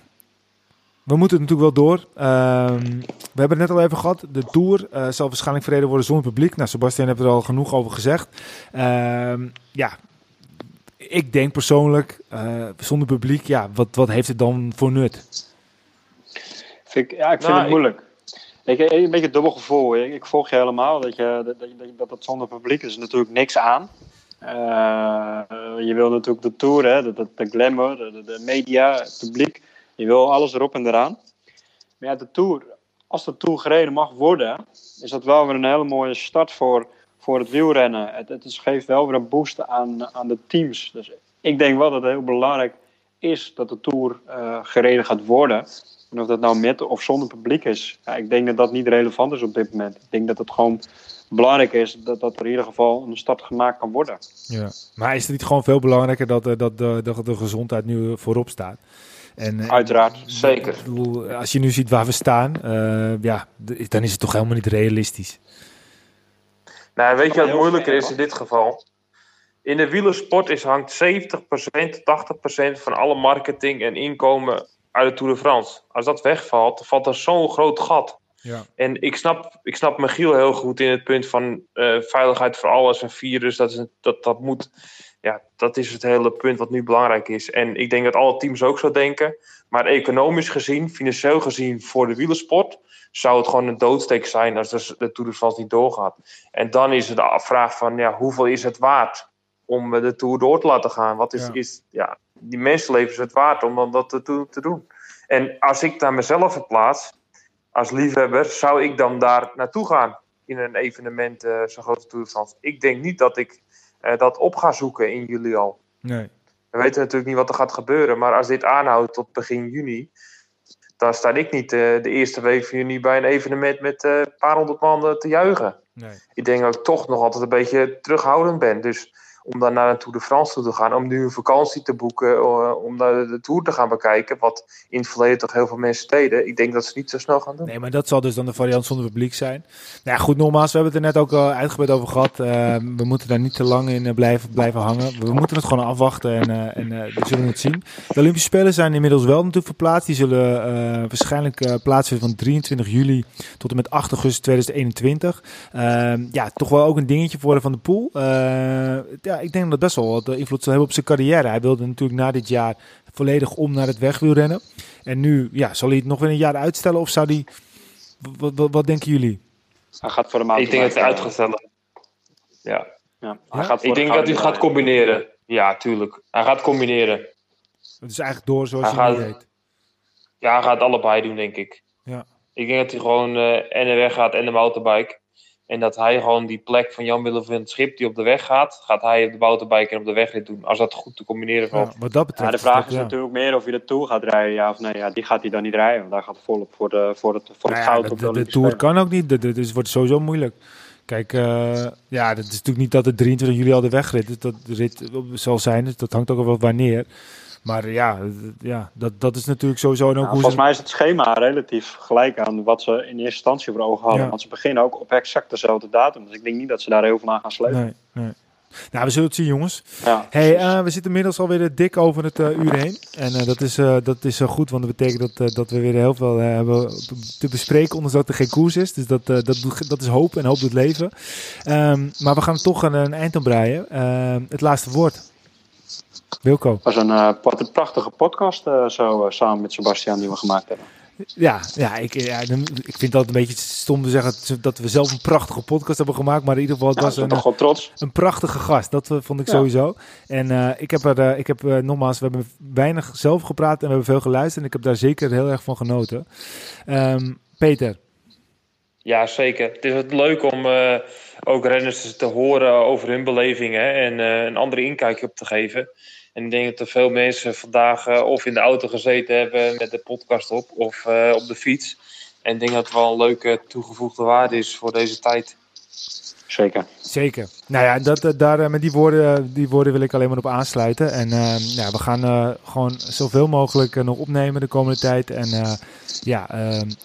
we moeten natuurlijk wel door. Um, we hebben het net al even gehad. De Tour zal waarschijnlijk verreden worden zonder publiek. Nou, Sebastian heeft er al genoeg over gezegd. Ja, ik denk persoonlijk, zonder publiek, ja, wat, wat heeft het dan voor nut? Vind ik, ja, ik vind nou, het moeilijk. Ik, ik, een beetje dubbel gevoel. Ik, ik, volg je helemaal. Dat, je, dat, dat, dat, dat zonder publiek is natuurlijk niks aan. Uh, je wil natuurlijk de tour, hè, de, de, de glamour, de, de, media, het publiek. Je wil alles erop en eraan. Maar ja, de tour, als de tour gereden mag worden, is dat wel weer een hele mooie start voor, voor het wielrennen. Het, het geeft wel weer een boost aan, aan de teams. Dus ik denk wel dat het heel belangrijk is dat de tour uh, gereden gaat worden. En of dat nou met of zonder publiek is, ja, ik denk dat dat niet relevant is op dit moment. Ik denk dat het gewoon belangrijk is dat, dat er in ieder geval een start gemaakt kan worden. Ja, maar is het niet gewoon veel belangrijker dat, eh, dat, de, dat de gezondheid nu voorop staat? En, eh, Uiteraard, en, zeker. Als je nu ziet waar we staan, uh, ja, dan is het toch helemaal niet realistisch. Nou, weet je wat moeilijker is in dit geval? In de wielersport is hangt 70%, 80% van alle marketing en inkomen uit de Tour de France. Als dat wegvalt, valt er zo'n groot gat. Ja. En ik snap, ik snap Michiel heel goed in het punt van uh, veiligheid voor alles, een virus, dat, is, dat, dat moet. Ja, dat is het hele punt wat nu belangrijk is. En ik denk dat alle teams ook zo denken. Maar economisch gezien, financieel gezien voor de wielersport, zou het gewoon een doodsteek zijn als de, de Tour de France niet doorgaat. En dan is het de vraag van, ja, hoeveel is het waard om de Tour door te laten gaan? Wat is, ja. is ja, die mensenlevens het waard om dat te, te doen? En als ik daar mezelf verplaats, als liefhebber, zou ik dan daar naartoe gaan in een evenement uh, zo'n grote Tour de France? Ik denk niet dat ik uh, dat op ga zoeken in juli al. Nee. We weten natuurlijk niet wat er gaat gebeuren, maar als dit aanhoudt tot begin juni, dan sta ik niet uh, de eerste week van juni bij een evenement met een paar honderd man te juichen. Nee. Ik denk dat ik toch nog altijd een beetje terughoudend ben. Dus om dan naar een Tour de France toe te gaan, om nu een vakantie te boeken, uh, om naar de Tour te gaan bekijken, wat in het verleden toch heel veel mensen deden. Ik denk dat ze niet zo snel gaan doen. Nee, maar dat zal dus dan de variant zonder publiek zijn. Nou ja, goed, nogmaals, we hebben het er net ook al uitgebreid over gehad. Uh, we moeten daar niet te lang in blijven, blijven hangen. We moeten het gewoon afwachten en, uh, en we zullen het zien. De Olympische Spelen zijn inmiddels wel natuurlijk verplaatst. Die zullen waarschijnlijk plaatsvinden van 23 juli tot en met 8 augustus 2021. Ehm, ja, toch wel ook een dingetje voor Van de Poel. Ja, ik denk dat best wel wat invloed zal hebben op zijn carrière. Hij wilde natuurlijk na dit jaar volledig om naar het wegwielrennen. En nu, ja, zal hij het nog weer een jaar uitstellen of zou hij... Wat, wat, wat denken jullie? Hij gaat voor de maand. Ik denk dat hij uitgesteld. Ja. ja. Hij gaat ik denk dat hij gaat combineren. Ja, tuurlijk. Hij gaat combineren. Het is eigenlijk door zoals hij, hij gaat, weet. Ja, hij gaat allebei doen, denk ik. Ja. Ik denk dat hij gewoon uh, en de weg gaat en de motorbike. En dat hij gewoon die plek van Jan Willem van het Schip die op de weg gaat, gaat hij op de motorbike en op de wegrit doen. Als dat goed te combineren valt. Ja, wat dat betreft. Ja, de vraag is natuurlijk meer of hij de Tour gaat rijden, ja of nee. Ja, die gaat hij dan niet rijden, want daar gaat volop voor, de, voor het, voor het nou goud de, op de, de, de Tour kan ook niet, de, de, dus het wordt sowieso moeilijk. Kijk, uh, ja, dat is natuurlijk niet dat het 23 juli al de wegrit is, dat de rit zal zijn. Dus dat hangt ook wel wanneer. Maar ja, ja dat, dat is natuurlijk sowieso ook nou, hoe Volgens ze... mij is het schema relatief gelijk aan wat ze in eerste instantie voor ogen hadden. Ja. Want ze beginnen ook op exact dezelfde datum. Dus ik denk niet dat ze daar heel veel aan gaan slepen. Nee, nee. Nou, we zullen het zien, jongens. Ja, hey, uh, we zitten inmiddels alweer dik over het uh, uur heen. En uh, dat is, dat is goed, want dat betekent dat, dat we weer heel veel hebben te bespreken, ondanks dat er geen koers is. Dus dat, dat, dat is hoop en hoop doet leven. Um, maar we gaan toch een, een eind aan breien. Ehm, het laatste woord. Wilco. Het was een, uh, een prachtige podcast uh, zo uh, samen met Sebastian die we gemaakt hebben. Ja, ja, ik, ja, ik vind dat een beetje stom te zeggen dat we zelf een prachtige podcast hebben gemaakt. Maar in ieder geval, het ja, was een, trots. een prachtige gast. Dat vond ik ja. sowieso. En ik heb er, ik heb nogmaals, we hebben weinig zelf gepraat en we hebben veel geluisterd. En ik heb daar zeker heel erg van genoten. Um, Peter. Ja, zeker. Het is leuk om uh, ook renners te horen over hun belevingen en uh, een andere inkijkje op te geven. En ik denk dat er veel mensen vandaag uh, of in de auto gezeten hebben met de podcast op of op de fiets. En ik denk dat het wel een leuke toegevoegde waarde is voor deze tijd. Zeker. Zeker. Nou ja, dat, daar, met die woorden, die woorden wil ik alleen maar op aansluiten. En uh, ja, we gaan uh, gewoon zoveel mogelijk uh, nog opnemen de komende tijd. En ja,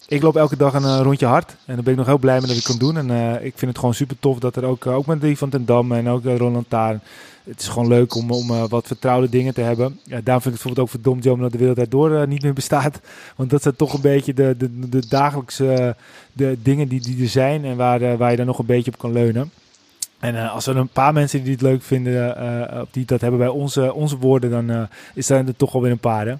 ik loop elke dag een rondje hard. En daar ben ik nog heel blij mee dat ik kan doen. En ik vind het gewoon super tof dat er ook, ook met die van ten Dam en ook Roland Taar. Het is gewoon leuk om, om wat vertrouwde dingen te hebben. Ja, daarom vind ik het bijvoorbeeld ook verdomd jammer dat de wereld daardoor niet meer bestaat. Want dat zijn toch een beetje de, de, de dagelijkse de dingen die, die er zijn en waar, waar je dan nog een beetje op kan leunen. En uh, als er een paar mensen die het leuk vinden, uh, die dat hebben bij onze, onze woorden, dan uh, is er toch alweer een paar. Hè?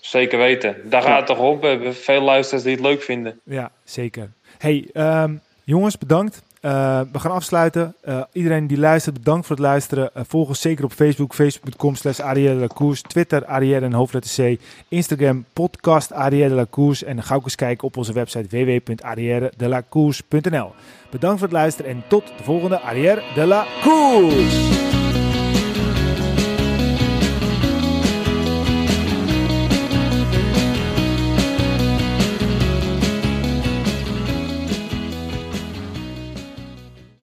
Zeker weten. Daar gaat het toch om. We hebben veel luisteraars die het leuk vinden. Ja, zeker. Hey, um, jongens, bedankt. Uh, we gaan afsluiten. Uh, iedereen die luistert, bedankt voor het luisteren. Uh, volg ons zeker op Facebook, facebook.com slash Arielle. Twitter, Arielle en hoofdletter C. Instagram, podcast Arielle. En ga ook eens kijken op onze website www.arrièredelacours.nl Bedankt voor het luisteren en tot de volgende Arrière de la.